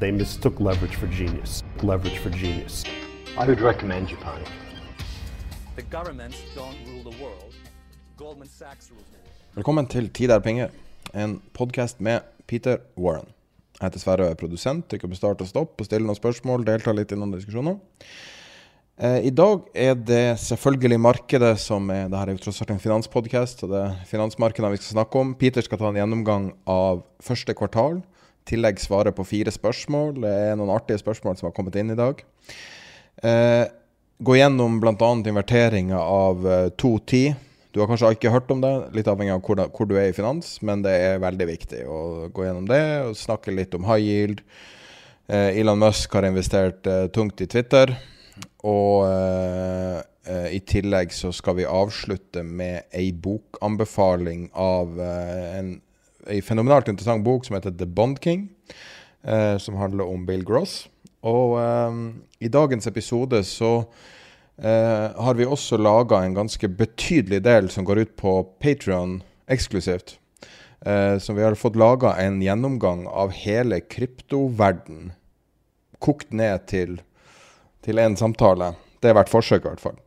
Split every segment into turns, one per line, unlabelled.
They mistook leverage for genius. Leverage for genius.
I would recommend Japan.
The governments don't rule the world. Goldman Sachs rules the world.
Velkommen til Tid er penger, en podkast med Peter Warren. Jeg heter Sverre og er produsent. Trykker på start og stopp og stiller noen spørsmål. Deltar litt i noen diskusjoner. Eh, I dag er det selvfølgelig markedet som er Det her er jo tross alt en finanspodkast, og det er finansmarkedene vi skal snakke om. Peter skal ta en gjennomgang av første kvartal. Tillegg svare på fire spørsmål. Det er noen artige spørsmål som har kommet inn i dag. Eh, gå gjennom bl.a. inverteringa av eh, 2.10. Du har kanskje ikke hørt om det, litt avhengig av hvor, hvor du er i finans, men det er veldig viktig å gå gjennom det og snakke litt om high yield. Eh, Elon Musk har investert eh, tungt i Twitter. Og eh, eh, i tillegg så skal vi avslutte med ei bokanbefaling av eh, en ei fenomenalt interessant bok som heter The Bond King, eh, som handler om Bill Gross. Og eh, i dagens episode så eh, har vi også laga en ganske betydelig del som går ut på Patrion eksklusivt. Eh, så vi har fått laga en gjennomgang av hele kryptoverden, kokt ned til til en samtale. Det har vært forsøk, i hvert fall.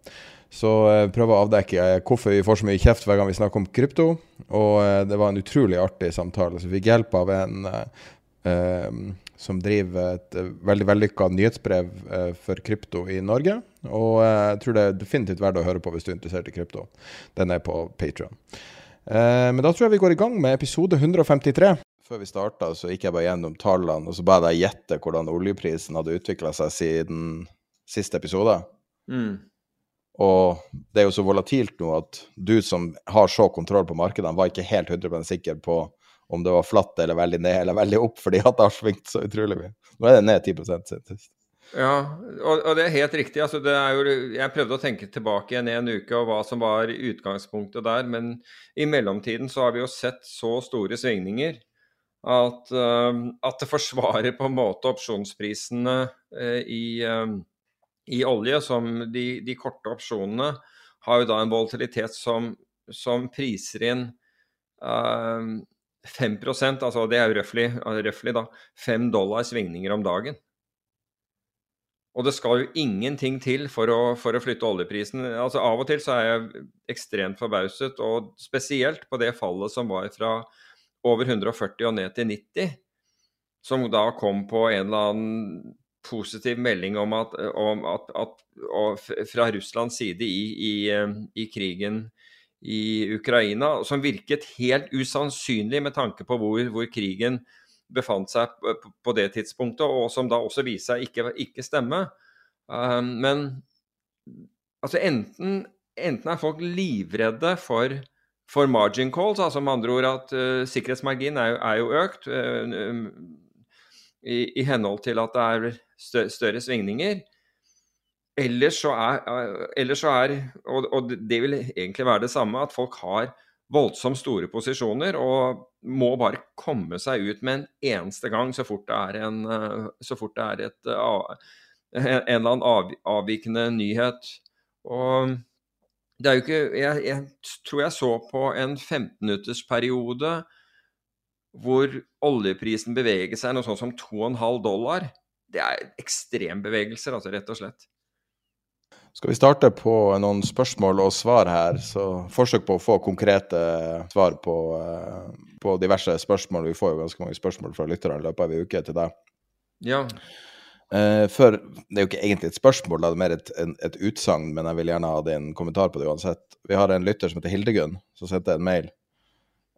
Så eh, prøve å avdekke eh, hvorfor vi får så mye kjeft hver gang vi snakker om krypto. Og eh, det var en utrolig artig samtale. Så vi fikk hjelp av en eh, som driver et veldig vellykka nyhetsbrev eh, for krypto i Norge. Og eh, jeg tror det er definitivt verdt å høre på hvis du er interessert i krypto. Den er på Patreon. Eh, men da tror jeg vi går i gang med episode 153. Før vi starta, så gikk jeg bare gjennom tallene, og så ba jeg deg gjette hvordan oljeprisen hadde utvikla seg siden siste episode.
Mm.
Og det er jo så volatilt nå at du som har så kontroll på markedene, var ikke helt 100 sikker på om det var flatt eller veldig ned eller veldig opp, fordi at det har svingt så utrolig mye. Nå er det ned 10 siden sist.
Ja, og, og det er helt riktig. Altså, er jo, jeg prøvde å tenke tilbake igjen en uke og hva som var utgangspunktet der, men i mellomtiden så har vi jo sett så store svingninger at, uh, at det forsvarer på en måte opsjonsprisene uh, i, uh, i olje, som de, de, korte opsjonene har jo da en volatilitet som, som priser inn 5 altså det er jo røftlig da, 5 dollar svingninger om dagen. Og det skal jo ingenting til for å, for å, flytte oljeprisen. Altså Av og til så er jeg ekstremt forbauset, og spesielt på det fallet som var fra over 140 og ned til 90, som da kom på en eller annen positiv melding om at, om at, at fra Russlands side i, i, i, krigen i Ukraina, som virket helt usannsynlig med tanke på hvor, hvor krigen befant seg på, det tidspunktet, og som da også viste seg ikke, ikke stemme. Um, men altså enten, enten, er folk livredde for, for margin calls, altså med andre ord at uh, sikkerhetsmarginen er, er, jo økt uh, i, i, henhold til at det er større, svingninger. Ellers så er, ellers så er og, og, det vil egentlig være det samme, at folk har voldsomt store posisjoner og må bare komme seg ut med en eneste gang så fort det er en, fort det er et, en eller annen av, avvikende nyhet. Og det er jo ikke jeg, jeg, tror jeg så på en 15-minuttersperiode hvor oljeprisen beveger seg noe sånt som 2,5 dollar. Det er ekstrembevegelser, altså, rett og slett.
Skal vi starte på noen spørsmål og svar her? Så forsøk på å få konkrete svar på, eh, på diverse spørsmål. Vi får jo ganske mange spørsmål fra lytterne i løpet av en uke til deg.
Ja.
Eh, for det er jo ikke egentlig et spørsmål, det er mer et, en, et utsagn, men jeg vil gjerne ha din kommentar på det uansett. Vi har en lytter som heter Hildegunn, som sendte en mail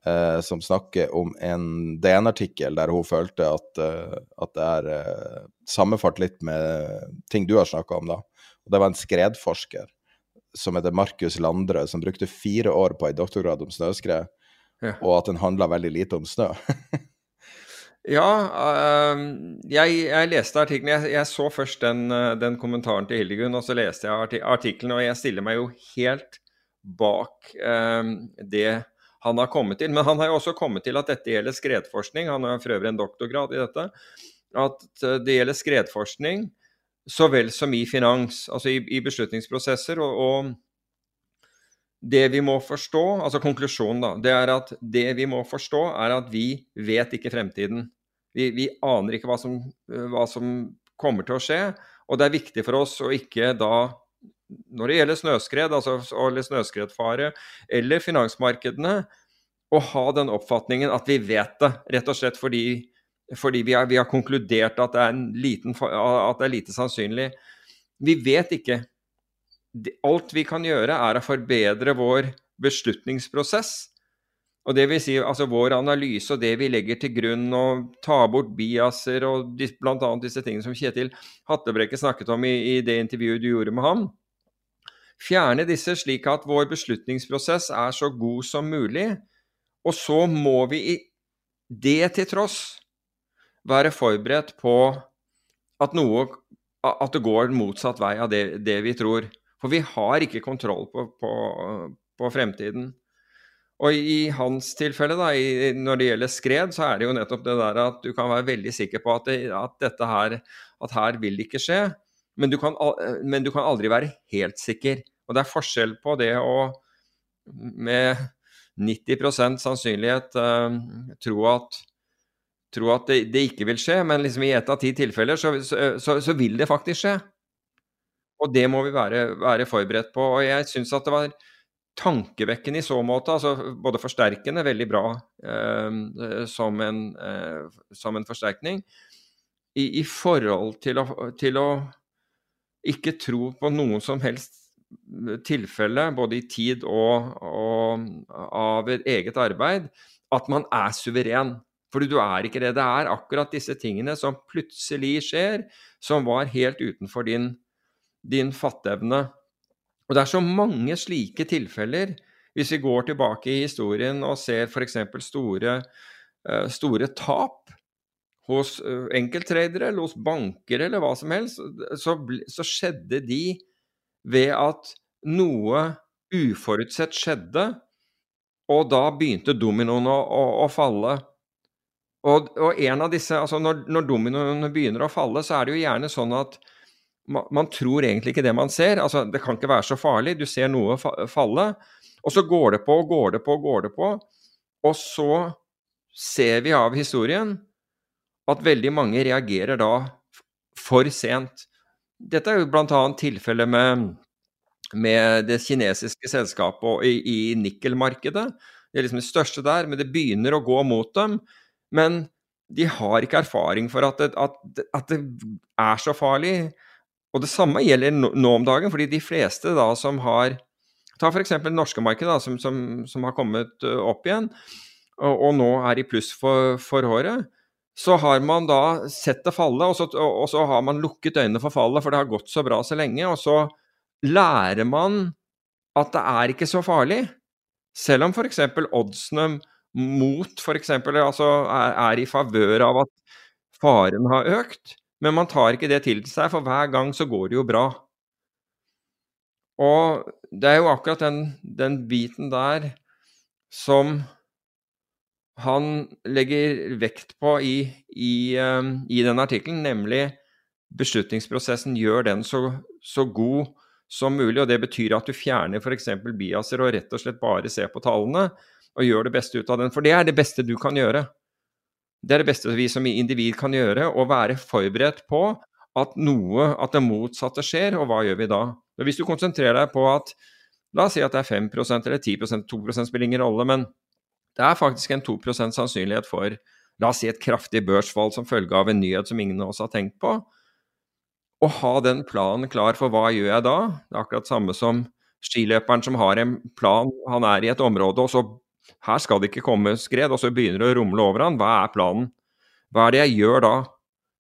eh, som snakker om en DN-artikkel der hun følte at, eh, at det er eh, sammenfart litt med ting du har snakka om, da. Og det var en skredforsker som heter Markus Landrød, som brukte fire år på en doktorgrad om snøskred,
Ja.
og at den handla veldig lite om snø.
Ja, øhm, jeg, jeg leste artikkelen. Jeg, jeg så først den, den kommentaren til Hildegunn, og så leste jeg arti artikkelen, og jeg stiller meg jo helt bak det han har kommet til. Men han har jo også kommet til at dette gjelder skredforskning. Han har for øvrig en doktorgrad i dette. At øh, det gjelder skredforskning så vel som i finans, altså i, i beslutningsprosesser. og, og det vi må forstå, altså konklusjonen, da, det er at det vi må forstå, er at vi vet ikke fremtiden. Vi, vi aner ikke hva som, hva som kommer til å skje. Og det er viktig for oss å ikke da, når det gjelder snøskred, altså eller snøskredfare, eller finansmarkedene, å ha den oppfatningen at vi vet det, rett og slett fordi, fordi vi, har, vi har konkludert at det, en liten, at det er lite sannsynlig. Vi vet ikke alt vi kan gjøre, er å forbedre vår beslutningsprosess. Og det vil si altså vår analyse og det vi legger til grunn, og ta bort biaser og bl.a. disse tingene som Kjetil Hattebrekke snakket om i, i det intervjuet du gjorde med ham. Fjerne disse slik at vår beslutningsprosess er så god som mulig. Og så må vi i det til tross være forberedt på at noe at det går motsatt vei av det, det vi tror. For vi har ikke kontroll på, på, på fremtiden. Og i hans tilfelle, da, i, når det gjelder skred, så er det jo nettopp det der at du kan være veldig sikker på at, det, at dette her at her vil det ikke skje. Men du, kan, men du kan aldri være helt sikker. Og det er forskjell på det å med 90 sannsynlighet eh, tro at tro at det, det ikke vil skje, men liksom i ett av ti tilfeller så, så, så, vil det faktisk skje. Og det må vi være, være forberedt på. Og jeg syns at det var tankevekkende i så måte, altså både forsterkende, veldig bra eh, som, en, eh, som en forsterkning, i, i forhold til å, til å ikke tro på noen som helst tilfelle, både i tid og, og av eget arbeid, at man er suveren. Fordi du er ikke det. Det er akkurat disse tingene som plutselig skjer, som var helt utenfor din, din fatteevne. Og det er så mange slike tilfeller. Hvis vi går tilbake i historien og ser f.eks. Store, eh, store tap hos eh, enkelttradere eller hos banker eller hva som helst, så, så skjedde de ved at noe uforutsett skjedde, og da begynte dominoen å, å, å falle. Og, og en av disse, altså når, når dominoene begynner å falle, så er det jo gjerne sånn at man, man tror egentlig ikke det man ser. Altså, det kan ikke være så farlig. Du ser noe fa falle, og så går det på og går det på og går det på. Og så ser vi av historien at veldig mange reagerer da for sent. Dette er jo bl.a. tilfellet med, med det kinesiske selskapet i, i nikkelmarkedet. Det er liksom det største der, men det begynner å gå mot dem. Men de har ikke erfaring for at det, at, at det er så farlig. Og det samme gjelder nå, om dagen, fordi de fleste da som har Ta f.eks. det norske markedet, da, som, som, som har kommet opp igjen, og, og nå er i pluss for, for året. Så har man da sett det falle, og så, og, så har man lukket øynene for fallet, for det har gått så bra så lenge. Og så lærer man at det er ikke så farlig. Selv om f.eks. oddsene mot f.eks. Altså er, er i favør av at faren har økt, men man tar ikke det til seg, for hver gang så går det jo bra. Og det er jo akkurat den, den biten der som han legger vekt på i, i, eh, i den artikkelen, nemlig beslutningsprosessen gjør den så, så god som mulig. og Det betyr at du fjerner f.eks. biaser og rett og slett bare ser på tallene og gjør det beste ut av den. For det er det beste du kan gjøre. Det er det beste vi som individ kan gjøre, å være forberedt på at noe, at det motsatte skjer, og hva gjør vi da? Hvis du konsentrerer deg på at La oss si at det er 5% eller 10% 2% spiller ingen rolle, men det er faktisk en 2 sannsynlighet for la oss si et kraftig børsfall som følge av en nyhet som ingen av oss har tenkt på. Å ha den planen klar for hva gjør jeg da? Det er akkurat samme som skiløperen som har en plan, han er i et område, og så her skal det ikke komme skred, og så begynner det å rumle over han. Hva er planen? Hva er det jeg gjør da?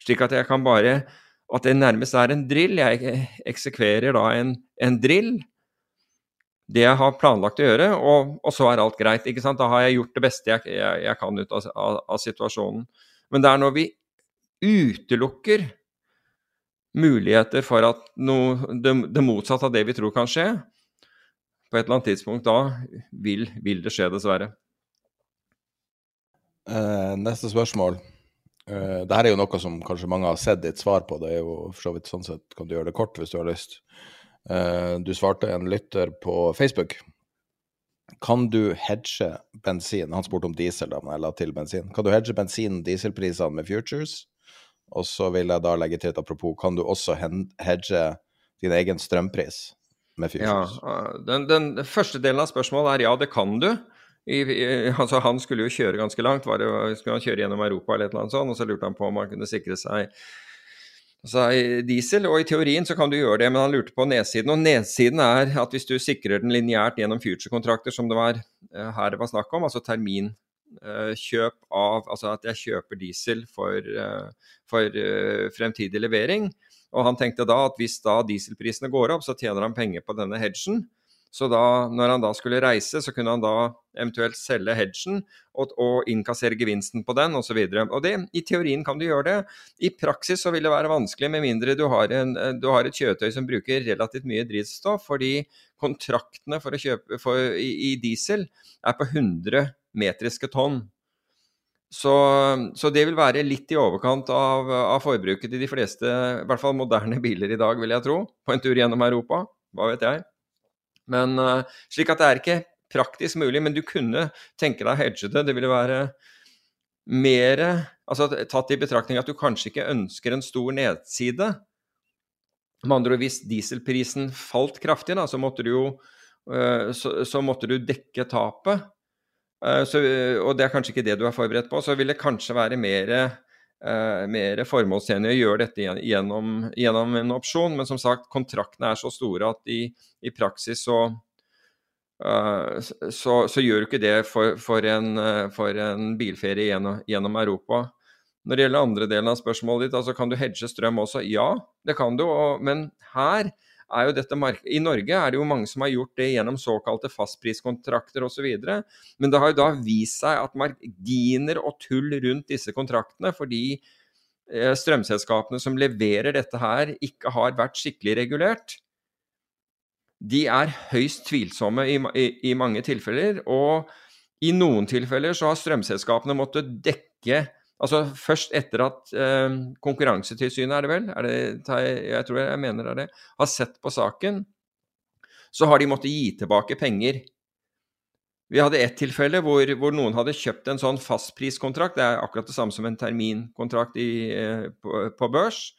Slik at jeg kan bare At det nærmest er en drill. Jeg eksekverer da en, en drill det jeg har planlagt å gjøre, og, og, så er alt greit. ikke sant? Da har jeg gjort det beste jeg, jeg, jeg kan ut av, av, av, situasjonen. Men det er når vi utelukker muligheter for at noe, det, det, motsatte av det vi tror kan skje, på et eller annet tidspunkt da vil, vil det skje, dessverre.
Uh, neste spørsmål. Uh, Dette er jo noe som kanskje mange har sett ditt svar på. Det er jo for så vidt sånn sett kan du gjøre det kort hvis du har lyst. Eh, du svarte en lytter på Facebook. Kan du hedge bensin? Han spurte om diesel, da, men jeg la til bensin. Kan du hedge bensin- dieselprisene med futures? Og så vil jeg da legge til et apropos, kan du også hedge din egen strømpris med futures?
Ja, den, den første delen av spørsmålet er ja, det kan du. I, i, altså han skulle jo kjøre ganske langt, var det, skulle han kjøre gjennom Europa eller et eller annet sånt, og så lurte han på om han kunne sikre seg altså diesel. Og i teorien så kan du gjøre det, men han lurte på nedsiden. Og nedsiden er at hvis du sikrer den lineært gjennom future-kontrakter, som det var uh, her det var snakk om, altså terminkjøp uh, av Altså at jeg kjøper diesel for, uh, for fremtidig levering. Og han tenkte da at hvis da dieselprisene går opp, så tjener han penger på denne hedgen. Så da, når han da skulle reise, så kunne han da eventuelt selge hedgen og, og innkassere gevinsten på den osv. I teorien kan du gjøre det. I praksis så vil det være vanskelig med mindre du har, en, du har et kjøretøy som bruker relativt mye drivstoff, fordi kontraktene for kjøpe for, i, i, diesel er på 100 metriske tonn. Så, så, det vil være litt i overkant av, av, forbruket til de fleste, i hvert fall moderne biler i dag, vil jeg tro, på en tur gjennom Europa. Hva vet jeg. Men uh, Slik at det er ikke praktisk mulig, men du kunne tenke deg å hedge det. Det ville være mer altså Tatt i betraktning at du kanskje ikke ønsker en stor nedside. Med andre ord, hvis dieselprisen falt kraftig, da, så måtte du jo uh, så, så, måtte du dekke tapet. Uh, så, og det er kanskje ikke det du er forberedt på. Så vil det kanskje være mer eh, mer formålstjenlig å gjøre dette gjennom, gjennom, en opsjon. Men som sagt, kontraktene er så store at i, i praksis så, uh, så, så, gjør du ikke det for, for, en, uh, for en, bilferie gjennom, gjennom, Europa. Når det gjelder andre delen av spørsmålet ditt, altså kan du hedge strøm også? Ja, det kan du. Og, men her er jo dette I Norge er det jo mange som har gjort det gjennom såkalte fastpriskontrakter osv. Men det har jo da vist seg at marginer og tull rundt disse kontraktene, fordi eh, strømselskapene som leverer dette her, ikke har vært skikkelig regulert. De er høyst tvilsomme i, i, i mange tilfeller, og i noen tilfeller så har strømselskapene måttet dekke Altså først etter at eh, Konkurransetilsynet, er det vel, er det, jeg tror jeg mener det er det, har sett på saken, så har de måttet gi tilbake penger. Vi hadde ett tilfelle hvor, hvor, noen hadde kjøpt en sånn fastpriskontrakt, det er akkurat det samme som en terminkontrakt i, eh, på, på, børs,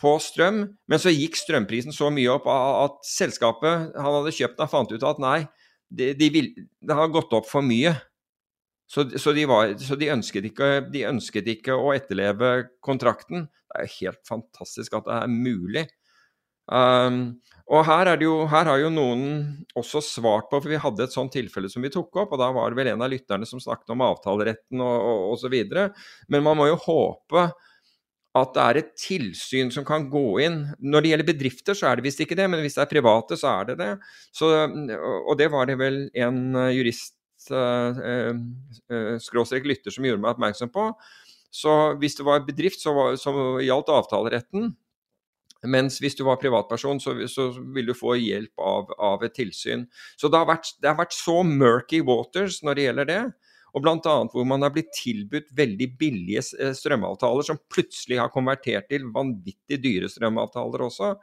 på strøm, men så gikk strømprisen så mye opp at selskapet han hadde kjøpt den, fant ut at nei, det, de vil, det har gått opp for mye. Så, så, de, var, så de, ønsket ikke, de, ønsket ikke, å etterleve kontrakten. Det er helt fantastisk at det er mulig. Um, og her, jo, her, har jo noen også svart på, for vi hadde et sånt tilfelle som vi tok opp, og da var det vel en av lytterne som snakket om avtaleretten og osv. Men man må jo håpe at det er et tilsyn som kan gå inn. Når det gjelder bedrifter, så er det visst ikke det, men hvis det er private, så er det det. Så, og det var det vel en jurist Eh, eh, eh, lytter som gjorde meg oppmerksom på. Så hvis det var bedrift, så, var, så gjaldt avtaleretten. Mens hvis du var privatperson, så, så ville du få hjelp av, av et tilsyn. Så det har, vært, det har, vært, så murky waters når det gjelder det. Og bl.a. hvor man har blitt tilbudt veldig billige strømavtaler som plutselig har konvertert til vanvittig dyre strømavtaler også.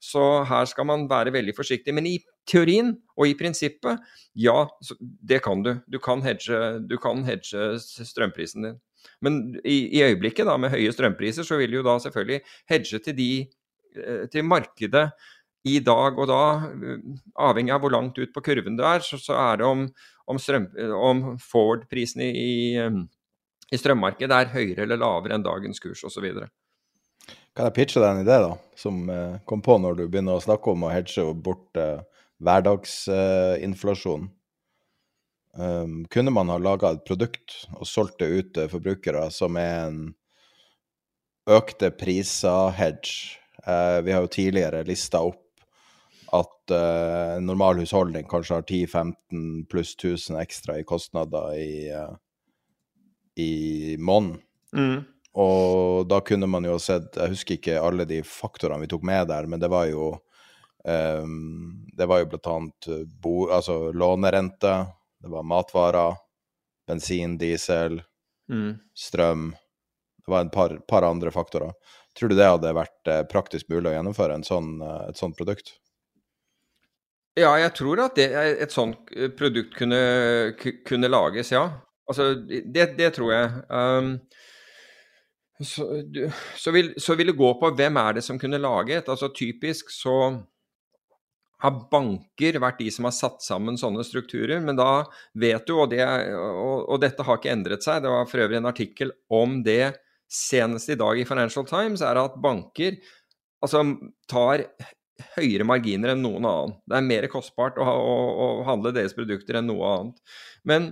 Så her skal man være veldig forsiktig. Men i teorien og i prinsippet, ja, det kan du. Du kan hedge, du kan hedge strømprisen din. Men i, i, øyeblikket, da, med høye strømpriser, så vil du da selvfølgelig hedge til, de, eh, til markedet i dag og da, eh, avhengig av hvor langt ut på kurven du er, så, så er det om, om, strøm, om forward-prisen i, i, strømmarkedet er høyere eller lavere enn dagens kurs osv.
Kan jeg pitche deg en idé da, som eh, kom på når du begynner å snakke om å hedge bort eh, hverdagsinflasjon? Um, kunne man ha laga et produkt og solgt det ut til forbrukere som er en økte priser-hedge? Uh, vi har jo tidligere lista opp at uh, en normal husholdning kanskje har 10-15 pluss 1000 ekstra i kostnader i, uh, i måneden. Mm. Og da kunne man jo sett Jeg husker ikke alle de faktorene vi tok med der, men det var jo um, Det var jo blant annet bo, altså lånerente, det var matvarer, bensin, diesel, mm. strøm. Det var et par, par, andre faktorer. Tror du det hadde vært eh, praktisk mulig å gjennomføre sånn, et sånt produkt?
Ja, jeg tror at det, et sånt eh, produkt kunne, kunne lages, ja. Altså, det, det tror jeg. Um, så, så, vil, så, vil, det gå på hvem er det som kunne lage et. Altså, typisk så har banker vært de som har satt sammen sånne strukturer, men da vet du, og, det, og, og dette har ikke endret seg, det var for øvrig en artikkel om det senest i dag i Financial Times, er at banker altså, tar høyere marginer enn noen annen. Det er mer kostbart å, å, å, handle deres produkter enn noe annet. Men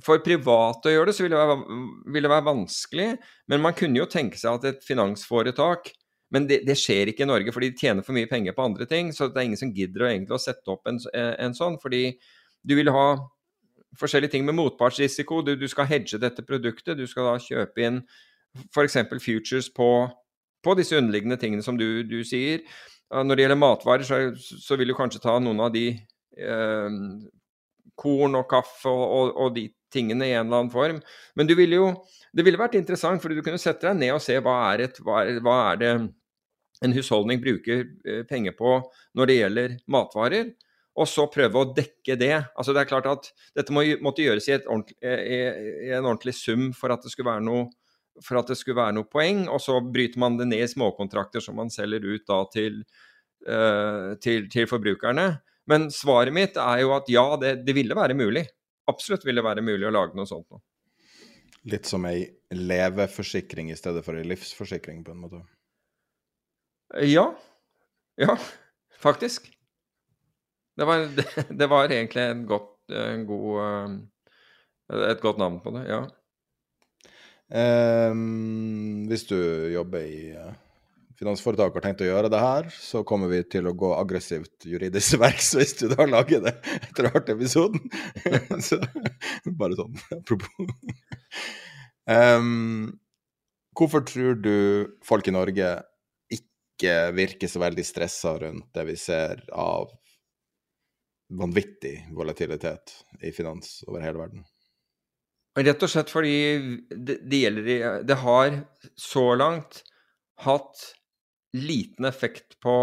for private å gjøre det, så vil det, være, ville det være vanskelig. Men man kunne jo tenke seg at et finansforetak Men det, det, skjer ikke i Norge, fordi de tjener for mye penger på andre ting. Så det er ingen som gidder å, egentlig å sette opp en, en sånn. Fordi du vil ha forskjellige ting med motpartsrisiko. Du, du, skal hedge dette produktet. Du skal da kjøpe inn f.eks. futures på, på, disse underliggende tingene som du, du sier. Når det gjelder matvarer, så, så, vil du kanskje ta noen av de eh, korn og kaffe og, og, og, de tingene i en eller annen form. Men du ville jo, det ville vært interessant, fordi du kunne sette deg ned og se hva er, et, hva er, hva er det en husholdning bruker eh, penger på når det gjelder matvarer, og så prøve å dekke det. Altså det er klart at Dette må, måtte gjøres i, i, i en ordentlig sum for at noe for at det skulle være noe poeng, og så bryter man det ned i småkontrakter som man selger ut da til, uh, til, til forbrukerne. Men svaret mitt er jo at ja, det, det, ville være mulig. Absolutt ville være mulig å lage noe sånt noe.
Litt som ei leveforsikring i stedet for ei livsforsikring, på en måte?
Ja. Ja, faktisk. Det var, det, det var egentlig et godt, en god, eh, et godt navn på det, ja.
Um, hvis du jobber i finansforetak har tenkt å gjøre det her, så kommer vi til å gå aggressivt juridisk verks hvis du da lager det etter hvert episoden. så, bare sånn apropos. Um, hvorfor tror du folk i Norge ikke virker så veldig stressa rundt det vi ser av vanvittig volatilitet i finans over hele verden?
Rett og slett fordi det, det gjelder Det har så langt hatt liten effekt på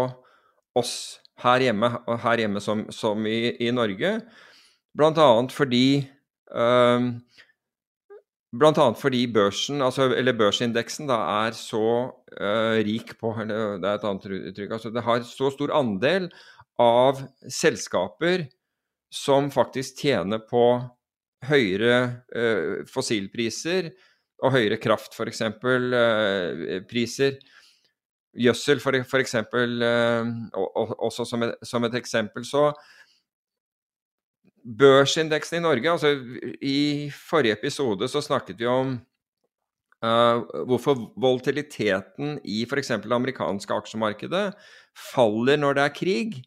oss her hjemme, her hjemme som, som i, i, Norge. Blant annet fordi um, Blant annet fordi børsen, altså, eller børsindeksen, da er så uh, rik på eller Det er et annet uttrykk. altså Det har så stor andel av selskaper som faktisk tjener på høyere uh, fossilpriser og høyere kraft, f.eks. Uh, priser. Gjødsel, f.eks. og, også som et, som et eksempel. Så børsindeksen i Norge altså I forrige episode så snakket vi om uh, hvorfor volatiliteten i f.eks. det amerikanske aksjemarkedet faller når det er krig.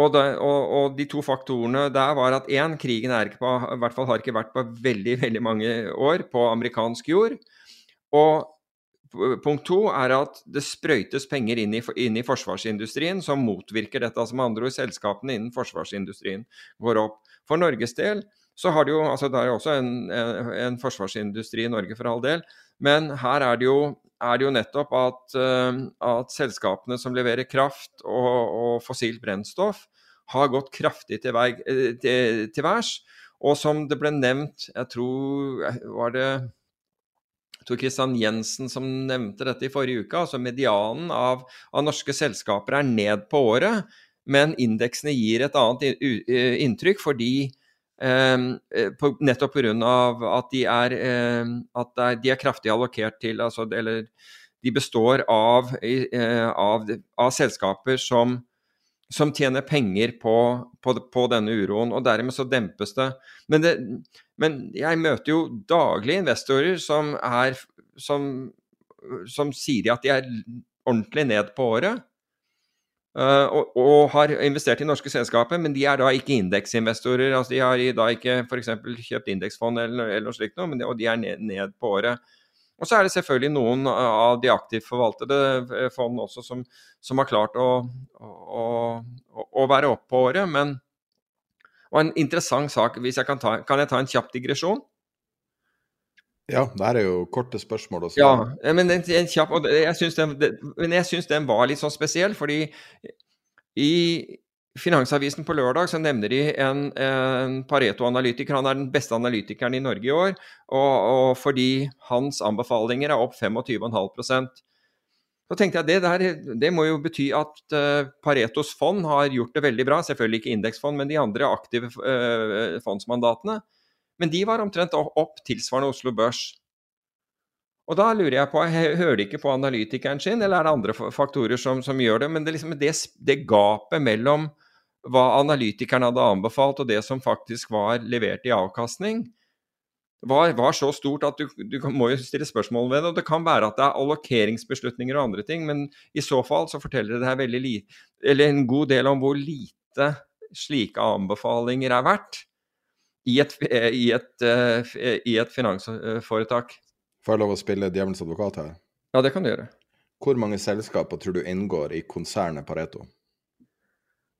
Og, det, og, og, de to faktorene der var at én, krigen er ikke på, i hvert fall har ikke vært på veldig, veldig mange år på amerikansk jord. Og punkt to er at det sprøytes penger inn i, inn i forsvarsindustrien som motvirker dette. Altså med andre ord, selskapene innen forsvarsindustrien går opp. For Norges del så har det jo altså Det er jo også en, en, forsvarsindustri i Norge, for all del. Men her er det jo er det jo nettopp at, eh, at selskapene som leverer kraft og, og, fossilt brennstoff, har gått kraftig til, vei, eh, til, til værs. Og som det ble nevnt, jeg tror var det Tor Christian Jensen som nevnte dette i forrige uke. altså Medianen av, av norske selskaper er ned på året, men indeksene gir et annet inntrykk fordi eh, på, nettopp pga. at, de er, eh, at de er kraftig allokert til altså, Eller de består av, eh, av, av selskaper som, som, tjener penger på, på, på, denne uroen, og dermed så dempes det. Men, det. men, jeg møter jo daglig investorer som, er, som, som sier at de er ordentlig ned på året. Uh, og, og, har investert i norske selskaper, men de er da ikke indeksinvestorer. altså De har da ikke f.eks. kjøpt indeksfond eller, eller, noe slikt, men de, og de er ned, ned på året. Og så er det selvfølgelig noen av de aktivt forvaltede eh, fondene også som, som, har klart å, å, å være opp på året. Men og en interessant sak, hvis jeg kan ta, kan jeg ta en kjapp digresjon?
Ja, det her er jo korte spørsmål. Også.
Ja, men en, en kjapp, jeg syns den, den, den, var litt sånn spesiell, fordi i, Finansavisen på lørdag så nevner de en, en Pareto-analytiker. Han er den beste analytikeren i Norge i år. Og, og fordi hans anbefalinger er opp 25,5% Så tenkte jeg det der, det må jo bety at uh, Paretos fond har gjort det veldig bra. Selvfølgelig ikke indeksfond, men de andre aktive uh, fondsmandatene. Men de var omtrent opp tilsvarende Oslo Børs. Og da lurer jeg på, jeg Hører de ikke på analytikeren sin, eller er det andre faktorer som, som gjør det? Men det, liksom, det, det gapet mellom hva analytikerne hadde anbefalt, og det som faktisk var levert i avkastning, var, var så stort at du, du, må jo stille spørsmål ved det. og Det kan være at det er allokeringsbeslutninger og andre ting, men i så fall så forteller det her veldig lite, eller en god del om hvor lite slike anbefalinger er verdt i et, i et, i et finansforetak.
Får jeg lov å spille djevelens advokat her?
Ja, det kan du gjøre.
Hvor mange selskaper tror du inngår i konsernet Pareto?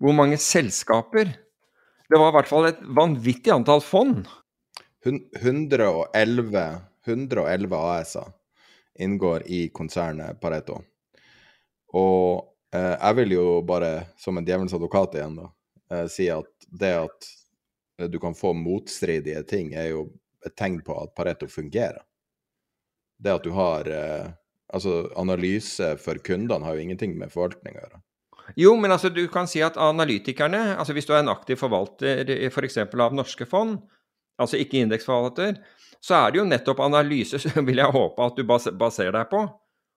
Hvor mange selskaper Det var i hvert fall et vanvittig antall fond.
111, 111 AS-er inngår i konsernet Pareto. Og eh, jeg vil jo bare, som en djevelens advokat igjen, da, eh, si at det at du kan få motstridige ting, er jo et tegn på at Pareto fungerer. Det at du har eh, Altså, analyse for kundene har jo ingenting med forvaltning å gjøre.
Jo, men altså, du kan si at analytikerne, altså hvis du er en aktiv forvalter f.eks. For av norske fond, altså ikke indeksforvalter, så er det jo nettopp analyse som vil jeg håpe at du baserer deg på.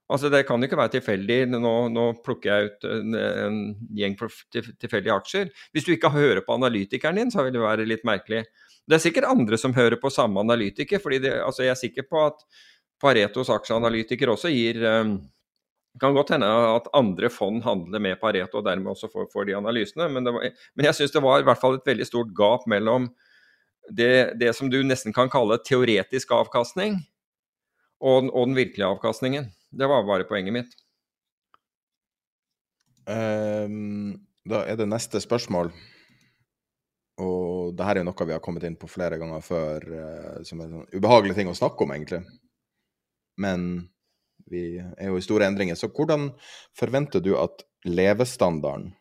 Altså Det kan jo ikke være tilfeldig. Nå, nå plukker jeg ut en, en gjeng tilfeldige aksjer. Hvis du ikke hører på analytikeren din, så vil det være litt merkelig. Det er sikkert andre som hører på samme analytiker. fordi altså Jeg er sikker på at Paretos aksjeanalytiker også gir um, det kan godt hende at andre fond handler med Pareto og dermed også får, får de analysene, men, var, men jeg syns det var i hvert fall et veldig stort gap mellom det, det som du nesten kan kalle teoretisk avkastning, og, og, den virkelige avkastningen. Det var bare poenget mitt.
Um, da er det neste spørsmål. Og det her er noe vi har kommet inn på flere ganger før, uh, som er en sånn ubehagelig ting å snakke om, egentlig. Men vi er jo i store endringer. Så hvordan forventer du at levestandarden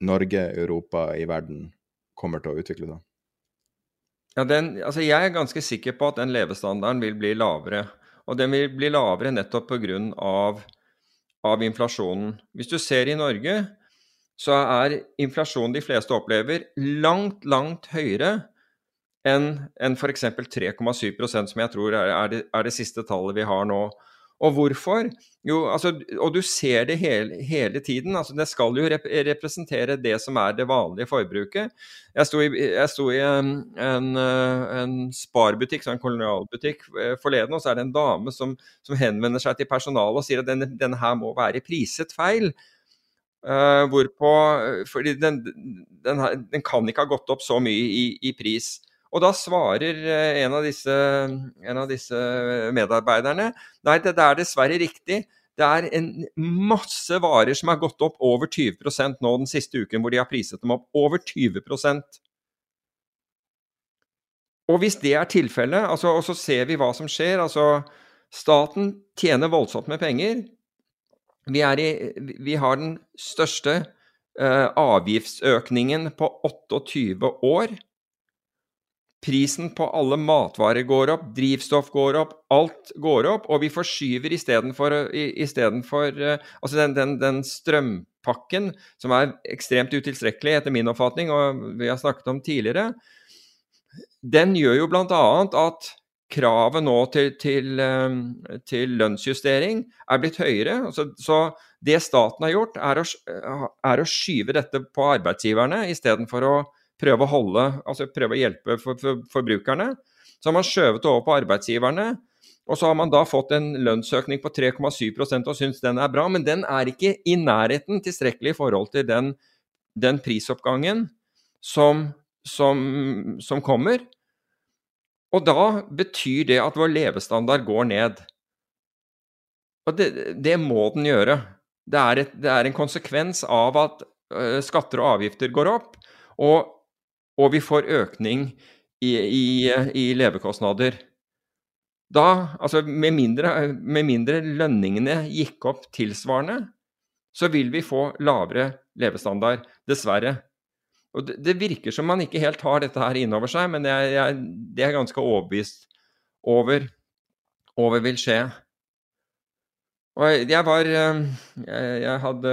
Norge, Europa, i verden kommer til å utvikle seg?
Ja, den, altså jeg er ganske sikker på at den levestandarden vil bli lavere. Og den vil bli lavere nettopp pga. Av, av inflasjonen. Hvis du ser i Norge, så er inflasjonen de fleste opplever, langt, langt høyere enn en f.eks. 3,7% som jeg tror er, er, det, er det siste tallet vi har nå. Og hvorfor? Jo, altså, og du ser det hele, hele tiden. Altså, det skal jo rep representere det som er det vanlige forbruket. Jeg sto i, jeg sto i en, en, en sparbutikk, en kolonialbutikk, eh, forleden, og så er det en dame som, som henvender seg til personalet og sier at denne, denne her må være priset feil. Uh, hvorpå Fordi den, den, den, kan ikke ha gått opp så mye i, i pris. Og da svarer eh, en av disse, en av disse medarbeiderne nei, det er dessverre riktig. Det er en masse varer som har gått opp over 20 nå den siste uken, hvor de har priset dem opp over 20% Og hvis det er tilfellet, altså, og så ser vi hva som skjer altså Staten tjener voldsomt med penger. Vi, i, vi har den største uh, avgiftsøkningen på 28 år prisen på alle matvarer går opp, drivstoff går opp, alt går opp, og vi forskyver istedenfor istedenfor Altså den, den, den strømpakken, som er ekstremt utilstrekkelig etter min oppfatning, og vi har snakket om tidligere, den gjør jo bl.a. at kravet nå til, til, til, lønnsjustering er blitt høyere. Så, så, det staten har gjort, er å, er å skyve dette på arbeidsgiverne istedenfor å prøve å holde, altså prøve å hjelpe for, for, forbrukerne. Så har man skjøvet det over på arbeidsgiverne. Og så har man da fått en lønnsøkning på 3,7% og syns den er bra, men den er ikke i nærheten tilstrekkelig i forhold til den, den prisoppgangen som, som, som, kommer. Og da betyr det at vår levestandard går ned. Og det, det må den gjøre. Det er, et, det er, en konsekvens av at uh, skatter og avgifter går opp. Og og vi får økning i, i, i levekostnader. Da, altså med mindre, med mindre, lønningene gikk opp tilsvarende, så vil vi få lavere levestandard, dessverre. Og det, det virker som man ikke helt har dette her inn over seg, men det er ganske overbevist over, over vil skje. Og jeg var eh, Jeg, jeg hadde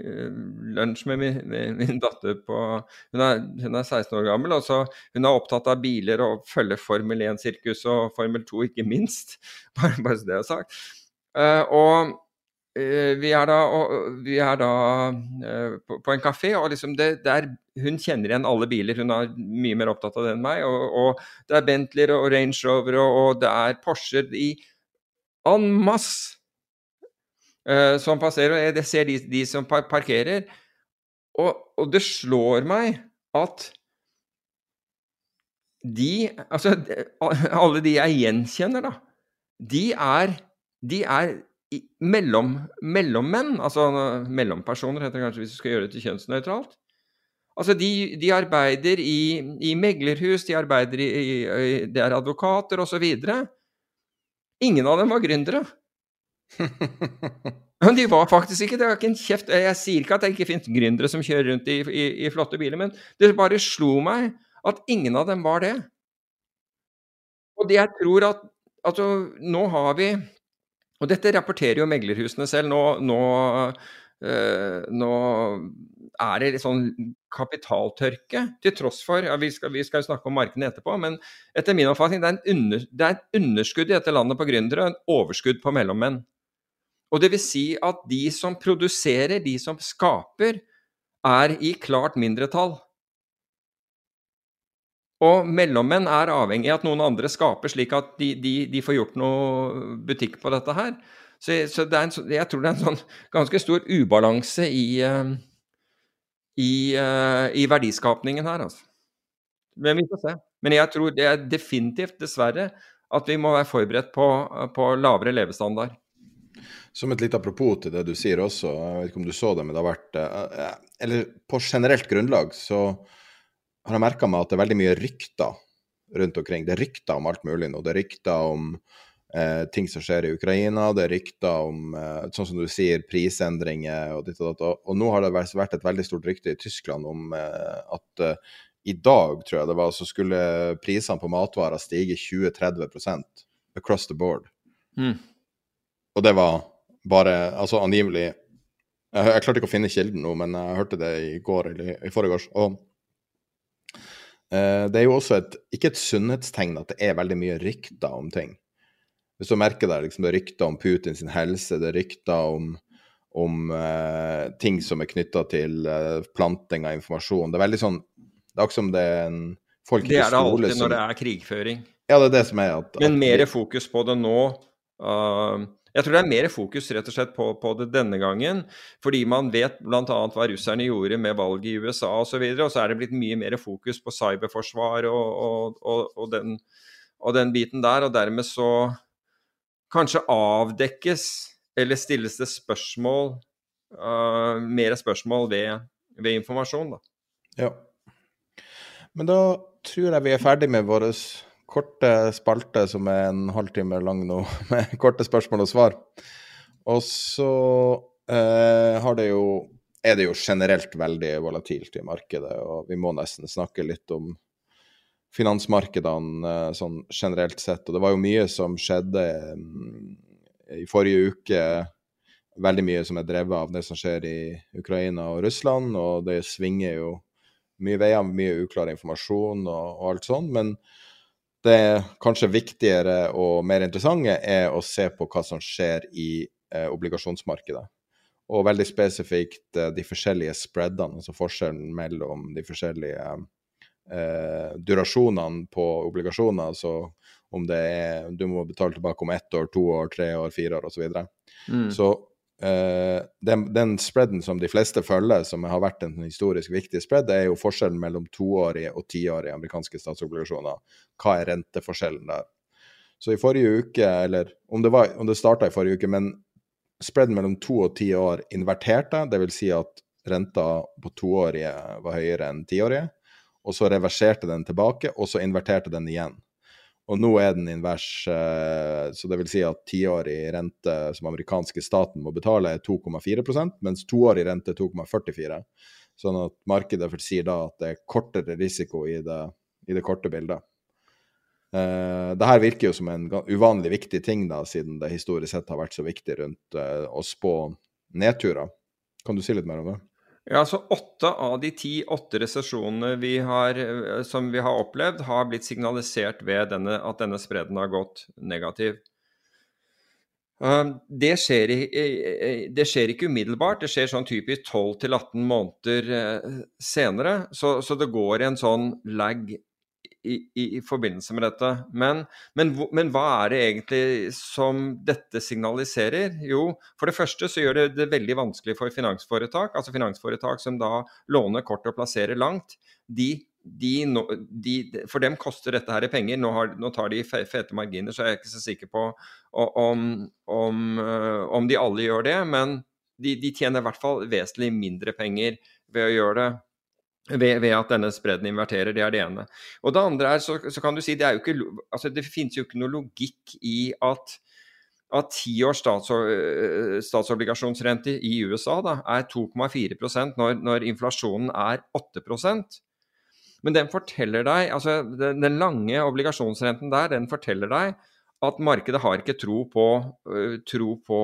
eh, lunsj med min, min datter på hun er, hun er, 16 år gammel. og så Hun er opptatt av biler og følger Formel 1-sirkus og Formel 2, ikke minst. Bare, bare så det er sagt. Uh, og vi er da, vi er da på, på, en kafé, og liksom det, det er, hun kjenner igjen alle biler. Hun er mye mer opptatt av det enn meg. Og, og det er Bentleyer og Range Rover og, og det er Porscher i en masse uh, som passerer. og Jeg ser de, de som parkerer. Og, og, det slår meg at de Altså, alle de jeg gjenkjenner, da, de er, de er mellom, mellommenn. Altså mellompersoner, heter det kanskje hvis du skal gjøre det til kjønnsnøytralt. Altså, de, de, arbeider i, i, meglerhus, de arbeider i, i Det er advokater osv. Ingen av dem var gründere. Men de var faktisk ikke det. var ikke en kjeft. Jeg sier ikke at det ikke finnes gründere som kjører rundt i, i, i, flotte biler, men det bare slo meg at ingen av dem var det. Og det jeg tror at Altså, nå har vi Og dette rapporterer jo meglerhusene selv. Nå, nå, øh, nå er det litt sånn kapitaltørke, til tross for ja, vi, skal, vi skal snakke om markedene etterpå, men etter min oppfatning det er, under, er et underskudd i dette landet på gründere en overskudd på mellommenn. Og det vil si at de som produserer, de som skaper, er i klart mindretall. Og mellommenn er avhengig av at noen andre skaper, slik at de, de, de får gjort noe butikk på dette her. Så, så en, jeg tror det er en sånn ganske stor ubalanse i, uh, i, uh, i verdiskapningen her, altså. Men vi får se. Men jeg tror det er definitivt, dessverre, at vi må være forberedt på, på lavere levestandard.
Som et litt apropos til det du sier også, jeg vet ikke om du så det, men det har vært eh, eh, Eller på generelt grunnlag så har jeg merka meg at det er veldig mye rykter rundt omkring. Det er rykter om alt mulig nå. Det er rykter om eh, ting som skjer i Ukraina, det er rykter om, eh, sånn som du sier, prisendringer og ditt og datt. Og nå har det vært et veldig stort rykte i Tyskland om eh, at eh, i dag, tror jeg det var, så skulle prisene på matvarer stige 20-30% across the board. Mm. Og det var bare Altså angivelig jeg, jeg, klarte ikke å finne kilden nå, men jeg hørte det i går eller i forgårs. Og eh, det er jo også et Ikke et sunnhetstegn at det er veldig mye rykter om ting. Hvis du merker det, liksom, det er rykter om Putins helse, det er rykter om, om eh, ting som er knytta til eh, planting av informasjon. Det er veldig sånn Det er akkurat som det er en folk
Det er det alltid som, når det er krigføring.
Ja, det er det som er at,
Men mer fokus på det nå. Uh, jeg tror det er mer fokus rett og slett på, på det denne gangen, fordi man vet bl.a. hva russerne gjorde med valget i USA osv., og, så og så er det blitt mye mer fokus på cyberforsvar og, og, og den, den, biten der. Og dermed så kanskje avdekkes eller stilles det spørsmål, uh, mer spørsmål ved, ved informasjon, da.
Ja. Men da tror jeg vi er ferdig med våre korte spalte som er en halvtime lang nå, med korte spørsmål og svar. Og så eh, har det jo, er det jo generelt veldig volatilt i markedet, og vi må nesten snakke litt om finansmarkedene eh, sånn generelt sett. Og det var jo mye som skjedde mm, i forrige uke. Veldig mye som er drevet av det som skjer i Ukraina og Russland, og det svinger jo mye veier, mye uklar informasjon og, og alt sånn. Men det kanskje viktigere og mer interessante er å se på hva som skjer i eh, obligasjonsmarkedet. Og veldig spesifikt eh, de forskjellige spreadene, altså forskjellen mellom de forskjellige eh, durasjonene på obligasjoner. Altså om det er Du må betale tilbake om ett år, to år, tre år, fire år osv. Så, videre. mm. så eh, den, den, spreaden som de fleste følger, som har vært en historisk viktig spread, det er jo forskjellen mellom toårige og tiårige amerikanske statsobligasjoner. Hva er renteforskjellen der? Så i forrige uke, eller om det, var, det starta i forrige uke, men spreaden mellom to og ti år inverterte, dvs. Si at renta på toårige var høyere enn tiårige og så reverserte den tilbake, og så inverterte den igjen. Og nå er den invers, eh, så det vil si at tiårig rente som amerikanske staten må betale, er 2,4% mens toårig rente er 2,44 Sånn at markedet sier da at det er kortere risiko i det, i det korte bildet. Uh, det her virker jo som en uvanlig viktig ting, da, siden det historisk sett har vært så viktig rundt uh, å spå nedturer. Kan du si litt mer om det?
Ja, så Åtte av de ti åtte resesjonene vi har, eh, som vi har opplevd, har blitt signalisert ved denne, at denne spreden har gått negativ. Eh, det skjer, det skjer, ikke umiddelbart, det skjer sånn typisk 12-18 måneder eh, senere. Så, så, det går en sånn lag i, i, forbindelse med dette. Men, men, men, hva er det egentlig som dette signaliserer? Jo, for det første så gjør det det veldig vanskelig for finansforetak, altså finansforetak som da låner kort og plasserer langt. De, de, de, for dem koster dette her penger. Nå, har, nå, tar de fete marginer, så jeg er ikke så sikker på om, om, øh, om de alle gjør det. Men de, de tjener i hvert fall vesentlig mindre penger ved å gjøre det. Ved, ved, at denne spredden inverterer. Det er det ene. Og det andre er, så, så kan du si, det, er jo ikke, altså det finnes jo ikke noe logikk i at at tiårs stats, øh, statsobligasjonsrente i USA da, er 2,4% når, når inflasjonen er 8% Men den forteller deg, altså den, lange obligasjonsrenten der, den forteller deg at markedet har ikke tro på, uh, tro på,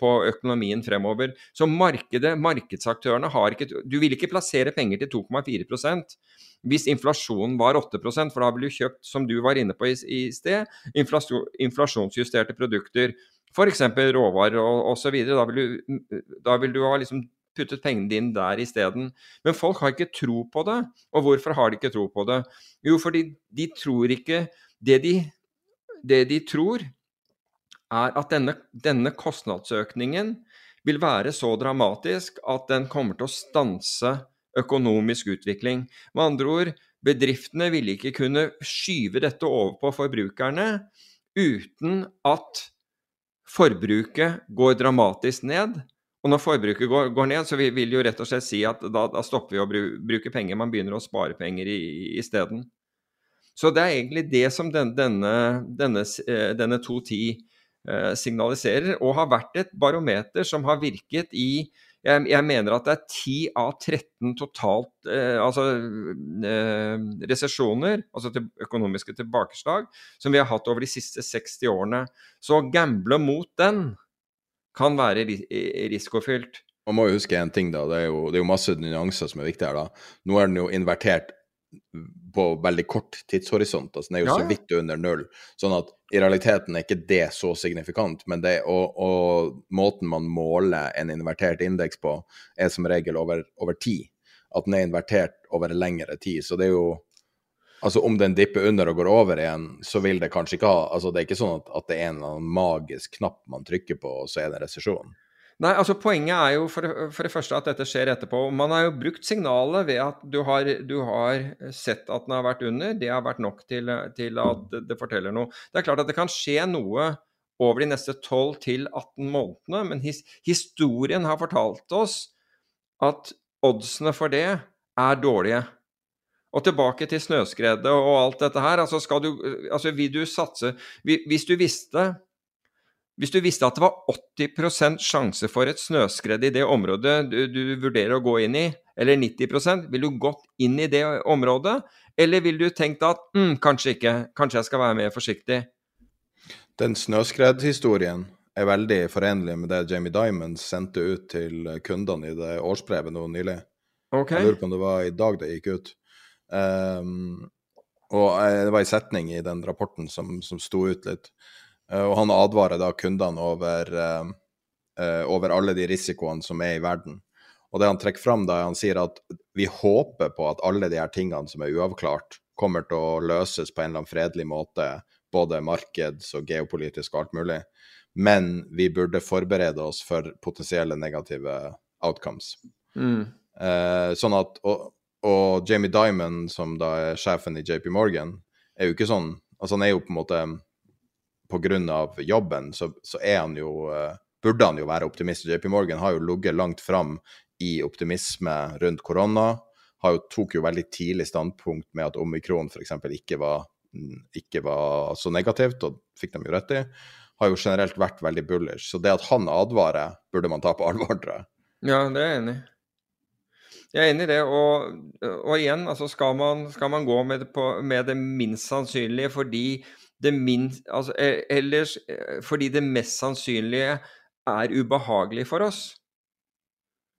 på økonomien fremover. Så markedet, markedsaktørene har ikke Du vil ikke plassere penger til 2,4% hvis inflasjonen var 8% for da ville du kjøpt, som du var inne på i, i sted, inflasjon, inflasjonsjusterte produkter. F.eks. råvarer og osv. Da, da vil du ha liksom puttet pengene dine der isteden. Men folk har ikke tro på det. Og hvorfor har de ikke tro på det? Jo, fordi de tror ikke det de det de tror, er at denne, denne, kostnadsøkningen vil være så dramatisk at den kommer til å stanse økonomisk utvikling. Med andre ord, bedriftene ville ikke kunne skyve dette over på forbrukerne uten at forbruket går dramatisk ned. Og når forbruket går, går ned, så vil, vil jo rett og slett si at da, da stopper vi å bruke penger, man begynner å spare penger isteden. Så det er egentlig det som denne, denne, eh, denne 210 eh, signaliserer, og har vært et barometer som har virket i jeg, jeg mener at det er 10 av 13 totalt eh, altså eh, resesjoner, altså til økonomiske tilbakeslag, som vi har hatt over de siste 60 årene. Så å gamble mot den kan være risikofylt.
Man må jo huske én ting, da. Det er, jo, det er jo masse nyanser som er viktige her. da. Nå er den jo invertert på veldig kort tidshorisont. altså Den er jo ja, så vidt under null. Sånn at i realiteten er ikke det så signifikant. Men det, og, og måten man måler en invertert indeks på, er som regel over, over tid. At den er invertert over lengre tid. Så det er jo Altså Om den dipper under og går over igjen, så vil det kanskje ikke ha altså Det er ikke sånn at, at det er en eller annen magisk knapp man trykker på, og så er det resesjon.
Nei, altså Poenget er jo for, for, det første at dette skjer etterpå. Man har jo brukt signalet ved at du har, du har sett at den har vært under. Det har vært nok til, til, at det forteller noe. Det er klart at det kan skje noe over de neste 12 18 månedene, men his, historien har fortalt oss at oddsene for det er dårlige. Og tilbake til snøskredet og alt dette her. Altså, du, altså vil du satse Hvis du visste hvis du visste at det var 80% sjanse for et snøskred i det området du, du, vurderer å gå inn i, eller 90% ville du gått inn i det området? Eller ville du tenkt at mm, kanskje ikke, kanskje jeg skal være mer forsiktig?
Den snøskredhistorien er veldig forenlig med det Jamie Diamond sendte ut til kundene i det årsbrevet nå nylig.
Okay.
Jeg lurer på om det var i dag det gikk ut. Um, og det var en setning i den rapporten som, som sto ut litt. Uh, og han advarer da kundene over, uh, uh, over alle de risikoene som er i verden. Og det han trekker fram da, er han sier at vi håper på at alle de her tingene som er uavklart, kommer til å løses på en eller annen fredelig måte, både markeds- og geopolitisk og alt mulig. Men vi burde forberede oss for potensielle negative outcomes.
Mm.
Eh, sånn at, og, og, Jamie Dimon, som da er sjefen i JP Morgan, er jo ikke sånn Altså han er jo på en måte Av jobben, så, så er han jo eh, Burde han jo være optimist. JP Morgan har jo ligget langt fram i optimisme rundt korona. Jo, tok jo veldig tidlig standpunkt med at omikron f.eks. Ikke, var, ikke var så negativt, og fikk dem jo rett i. Har jo generelt vært veldig bullish. Så det at han advarer, burde man ta på alvor, tror jeg.
Ja, det er jeg enig i. Jeg er enig i det. Og, og igjen, altså skal, man, skal man gå med det, på, med det, minst sannsynlige fordi det, minst, altså, e, ellers, eh, fordi det mest sannsynlige er ubehagelig for oss.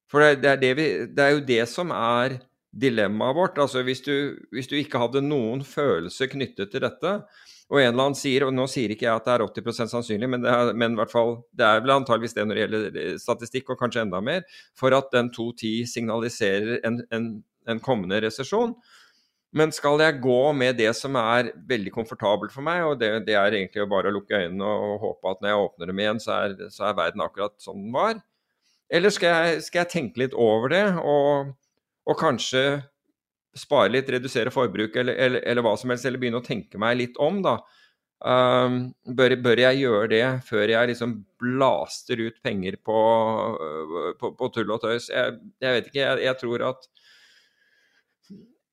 For det, det, er, det, vi, det er, jo det som er dilemmaet vårt. Altså hvis du, hvis du, ikke hadde noen følelse knyttet til dette, og en eller annen sier, og nå sier ikke jeg at det er 80% sannsynlig, men, det er, men fall, det er vel antageligvis det når det gjelder eh, statistikk, og kanskje enda mer, for at den 2.10 signaliserer en, en, en kommende resesjon. Men skal jeg gå med det som er veldig komfortabelt for meg, og det, det er egentlig bare å lukke øynene og, håpe at når jeg åpner dem igjen, så er, så er verden akkurat som den var, eller skal jeg, skal jeg tenke litt over det, og, og, kanskje spare litt, redusere forbruk, eller, eller, eller, hva som helst, eller begynne å tenke meg litt om, da. Um, bør, bør, jeg gjøre det før jeg liksom blaster ut penger på, på, på tull og tøys? Jeg, jeg vet ikke, jeg, jeg, tror at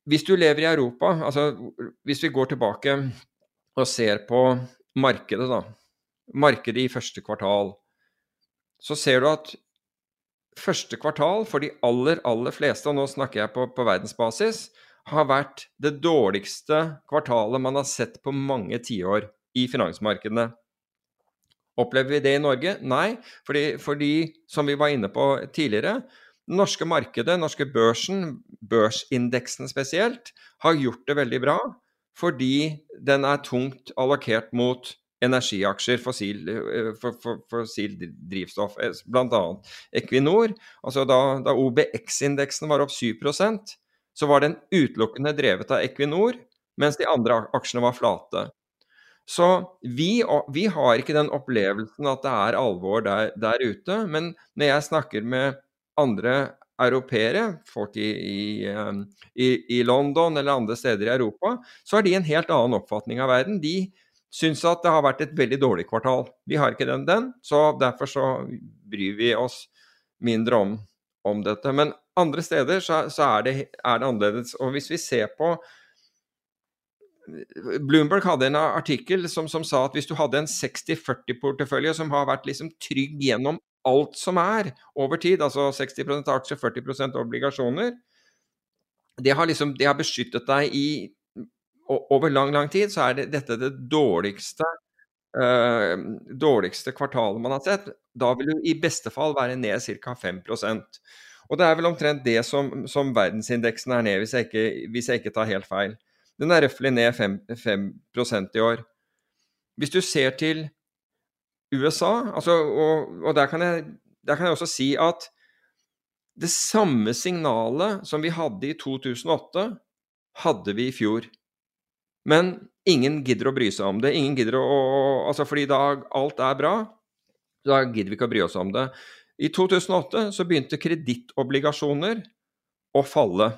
Hvis du lever i Europa, altså hvis vi går tilbake og ser på markedet, da. Markedet i første kvartal. Så ser du at første kvartal for de aller, aller fleste, og nå snakker jeg på, på verdensbasis, har vært det dårligste kvartalet man har sett på mange tiår i finansmarkedene. Opplever vi det i Norge? Nei, fordi, fordi som vi var inne på tidligere, det norske markedet, norske børsen, børsindeksen spesielt, har gjort det veldig bra fordi den er tungt allokert mot energiaksjer, fossil, eh, for, for, fossil drivstoff, eh, bl.a. Equinor. Altså da, da OBX-indeksen var opp 7% så var den utelukkende drevet av Equinor, mens de andre aksjene var flate. Så vi, vi har ikke den opplevelsen at det er alvor der, der ute. Men når jeg snakker med andre europeere, folk i, i, eh, i, i, London eller andre steder i Europa, så har de en helt annen oppfatning av verden. De syns at det har vært et veldig dårlig kvartal. Vi har ikke den, den så derfor så bryr vi oss mindre om, om dette. Men andre steder så, så er, det, er, det, annerledes. Og hvis vi ser på Bloomberg hadde en artikkel som, som sa at hvis du hadde en 60-40-portefølje som har vært liksom trygg gjennom alt som er over tid, altså 60% aksjer, 40% obligasjoner, det har, liksom, det har beskyttet deg i over lang, lang tid så er det, dette det dårligste, uh, dårligste kvartalet man har sett. Da vil du i beste fall være ned ca. 5% Og det er vel omtrent det som, som verdensindeksen er ned, hvis jeg, ikke, hvis jeg ikke tar helt feil. Den er røftlig ned 5, 5 i år. Hvis du ser til USA, altså, og, og der, kan jeg, der kan jeg også si at det samme signalet som vi hadde i 2008, hadde vi i fjor. Men ingen gidder å bry seg om det. Ingen gidder å, altså Fordi da alt er bra, da gidder vi ikke å bry oss om det. I 2008 så begynte kredittobligasjoner å falle.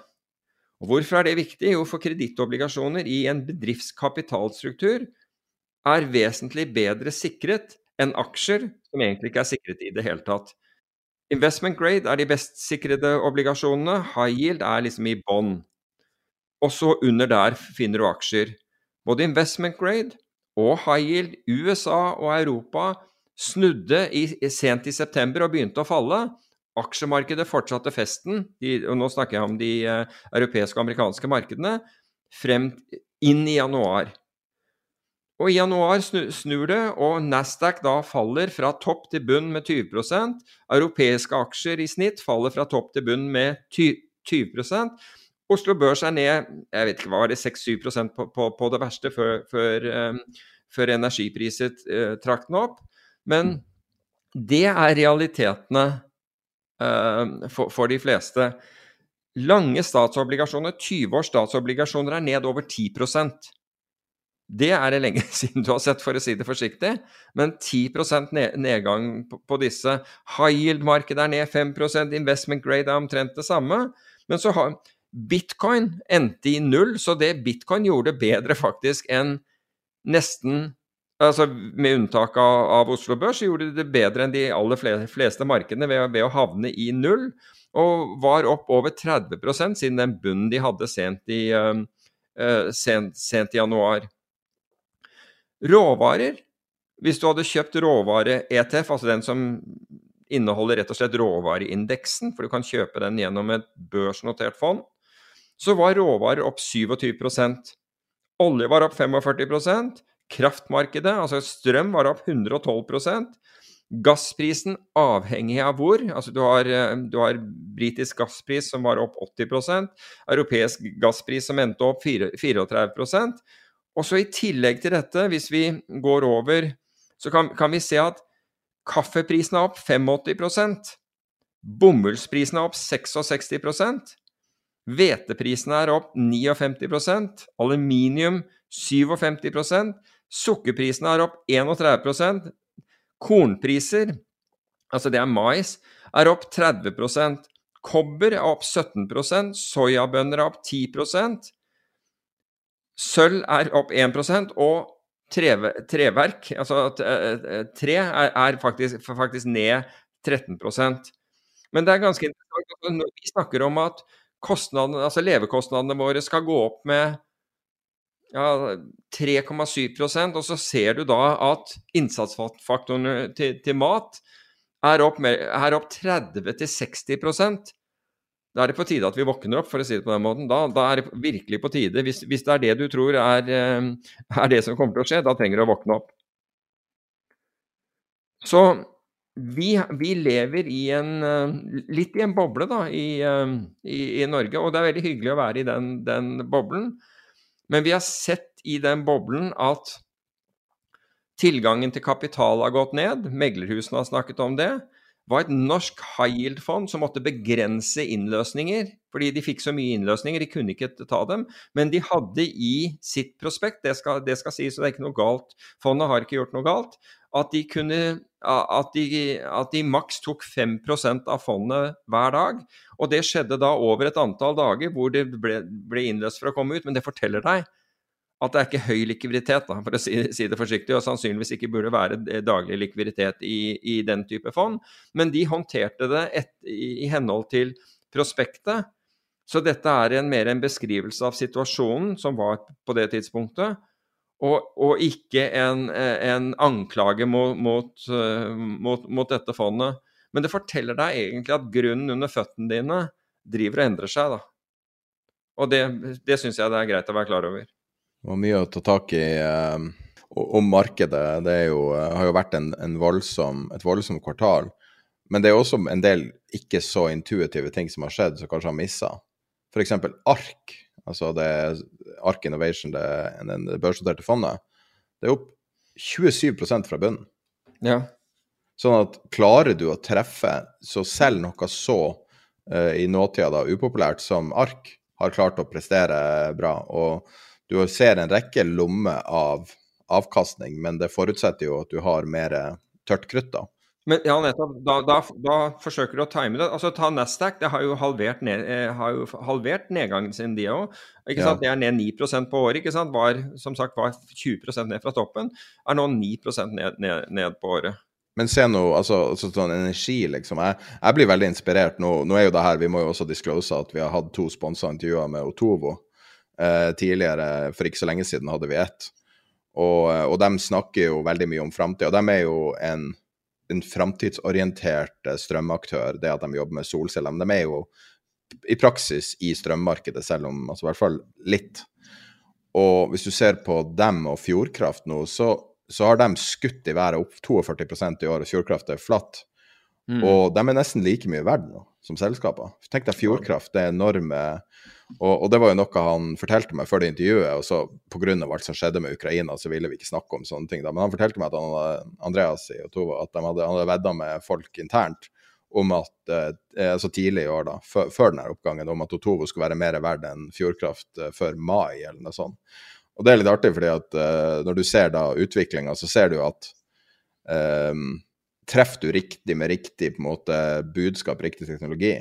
Og hvorfor er det viktig? Jo, for kredittobligasjoner i en bedriftskapitalstruktur er vesentlig bedre sikret enn aksjer, som egentlig ikke er sikret i det hele tatt. Investment grade er de best sikrede obligasjonene. High yield er liksom i bånn. Og så under der finner du aksjer. Både investment grade og high yield, USA og Europa snudde i, sent i september og begynte å falle. Aksjemarkedet fortsatte festen, de, og nå snakker jeg om de uh, europeiske og amerikanske markedene. frem inn i januar. Og i januar snur det, og Nasdaq da faller fra topp til bunn med 20% Europeiske aksjer i snitt faller fra topp til bunn med 20% Oslo Børs er ned jeg vet ikke var det, 6-7 på, på, på, det verste før, før, um, før energipriset uh, trakk den opp. Men det er realitetene uh, for, for, de fleste. Lange statsobligasjoner, 20 års statsobligasjoner, er ned over 10 det er det lenge siden du har sett, for å si det forsiktig. Men 10% nedgang på disse. High yield-markedet er ned 5 investment grade er omtrent det samme. Men så har bitcoin endte i null, så det bitcoin gjorde bedre faktisk enn nesten Altså med unntak av, av Oslo Børs, så gjorde det bedre enn de aller fleste markedene ved, ved å havne i null. Og var opp over 30 siden den bunnen de hadde sent i, uh, sent, sent i januar. Råvarer. Hvis du hadde kjøpt råvare-ETF, altså den som inneholder rett og slett råvareindeksen, for du kan kjøpe den gjennom et børsnotert fond, så var råvarer opp 27% Olje var opp 45% Kraftmarkedet, altså strøm, var opp 112% Gassprisen, avhengig av hvor altså Du har, du har britisk gasspris som var opp 80% europeisk gasspris som endte opp 34 og så I tillegg til dette, hvis vi går over, så kan, kan vi se at kaffeprisen er opp 85% Bomullsprisen er opp 66% Hveteprisene er opp 59% Aluminium 57% Sukkerprisene er opp 31% Kornpriser, altså det er mais, er opp 30% Kobber er opp 17% Soyabønner er opp 10 Sølv er opp 1 og treve, treverk, altså eh, eh, tre, er, er faktisk, faktisk, ned 13% Men det er ganske interessant når vi snakker om at altså levekostnadene våre skal gå opp med ja, 3,7% og så ser du da at innsatsfaktorene til, til mat er opp, opp 30-60 da er det på tide at vi våkner opp, for å si det på den måten. Da, da er det virkelig på tide. Hvis, hvis, det er det du tror er, eh, er, det som kommer til å skje, da trenger du å våkne opp. Så vi, vi lever i en, eh, litt i en boble da, i, eh, i, i, Norge, og det er veldig hyggelig å være i den, den boblen. Men vi har sett i den boblen at tilgangen til kapital har gått ned. Meglerhusene har snakket om det var et norsk high yield-fond som måtte begrense innløsninger, fordi de fikk så mye innløsninger, de kunne ikke ta dem. Men de hadde i sitt prospekt, det skal, det skal sies, og det er ikke noe galt, fondet har ikke gjort noe galt, at de kunne at de, at de maks tok 5% av fondet hver dag. Og det skjedde da over et antall dager hvor det ble, ble innløst for å komme ut. Men det forteller deg at det er ikke høy likviditet, da, for å si, si, det forsiktig, og sannsynligvis ikke burde være daglig likviditet i, i den type fond. Men de håndterte det et, i, i, henhold til prospektet. Så dette er en, mer en beskrivelse av situasjonen som var på det tidspunktet, og, og ikke en, en anklage mot, mot, mot, mot, dette fondet. Men det forteller deg egentlig at grunnen under føttene dine driver og endrer seg, da. Og det, det syns jeg det er greit å være klar over.
Det var mye å ta tak i. Om og, markedet det jo, uh, har jo vært en, en voldsom, et voldsomt kvartal. Men det er også en del ikke så intuitive ting som har skjedd, som kanskje har missa. F.eks. ARK, altså det ARK Innovation, det, det børsnoterte fondet. Det er opp 27% fra bunnen.
Ja.
Sånn at klarer du å treffe, så selv noe så uh, i nåtida da, upopulært som ARK har klart å prestere bra. og du ser en rekke lommer av avkastning, men det forutsetter jo at du har mer tørt krutt, da.
Men ja, nettopp. Da, da, da, forsøker du å time det. Altså Ta Nasdaq, det har jo halvert, ned, eh, har jo halvert nedgangen sin, de òg. Ja. Det er ned 9% på året. ikke sant? Var, som sagt var 20% ned fra toppen. Er nå 9 ned, ned, ned på året.
Men se nå, altså, altså sånn energi, liksom. Jeg, jeg, blir veldig inspirert. Nå, nå, er jo det her, Vi må jo også disclose at vi har hatt to sponsa intervjuer med Otovo. Eh, tidligere, for ikke så lenge siden, hadde vi ett. Og, og de snakker jo veldig mye om framtida. De er jo en, en framtidsorientert strømaktør, det at de jobber med solceller. Men de er jo i praksis i strømmarkedet, selv om altså i hvert fall litt. Og hvis du ser på dem og Fjordkraft nå, så, så har de skutt i været opp 42% i år, og Fjordkraft er flatt. Mm. Og de er nesten like mye verdt nå som selskaper. Tenk deg Fjordkraft, det enorme og, og, det var jo noe han fortalte meg før det intervjuet, og så pga. alt som skjedde med Ukraina, så ville vi ikke snakke om sånne ting. da, Men han fortalte meg at han, Andreas og Otova at de hadde, han hadde vedda med folk internt om at, eh, altså tidlig i år, da, før denne oppgangen, om at Otovo skulle være mer verdt enn Fjordkraft eh, før mai, eller noe sånt. Og det er litt artig, fordi at eh, når du ser da utviklinga, så ser du at eh, treffer du riktig med riktig på en måte budskap, riktig teknologi,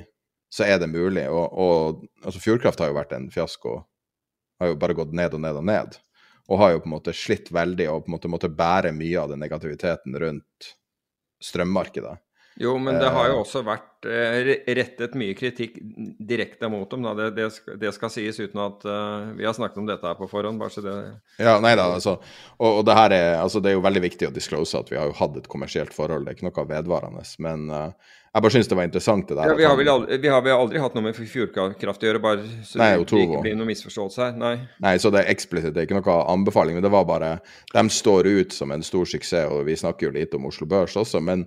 så er det mulig. Og, og altså Fjordkraft har jo vært en fiasko. Har jo bare gått ned og ned og ned. Og har jo på en måte slitt veldig og på en måte måtte bære mye av den negativiteten rundt strømmarkedet.
Jo, men det har jo eh. også vært eh, rettet mye kritikk direkte mot dem. Det, det, det, skal sies uten at uh, vi har snakket om dette her på forhånd. bare så det...
Ja, nei da, altså. Og, og det her er, altså, det er jo veldig viktig å disclose at vi har jo hatt et kommersielt forhold. Det er ikke noe vedvarende. Men uh, jeg bare syns det var interessant det der.
Ja, vi, har vel aldri, vi har vel aldri hatt noe med Fjordkraft å gjøre, bare så nei, det ikke blir noen misforståelse her. Nei.
nei, så det er eksplisitt. Det er ikke noe anbefaling. Men det var bare De står ut som en stor suksess, og vi snakker jo lite om Oslo Børs også. men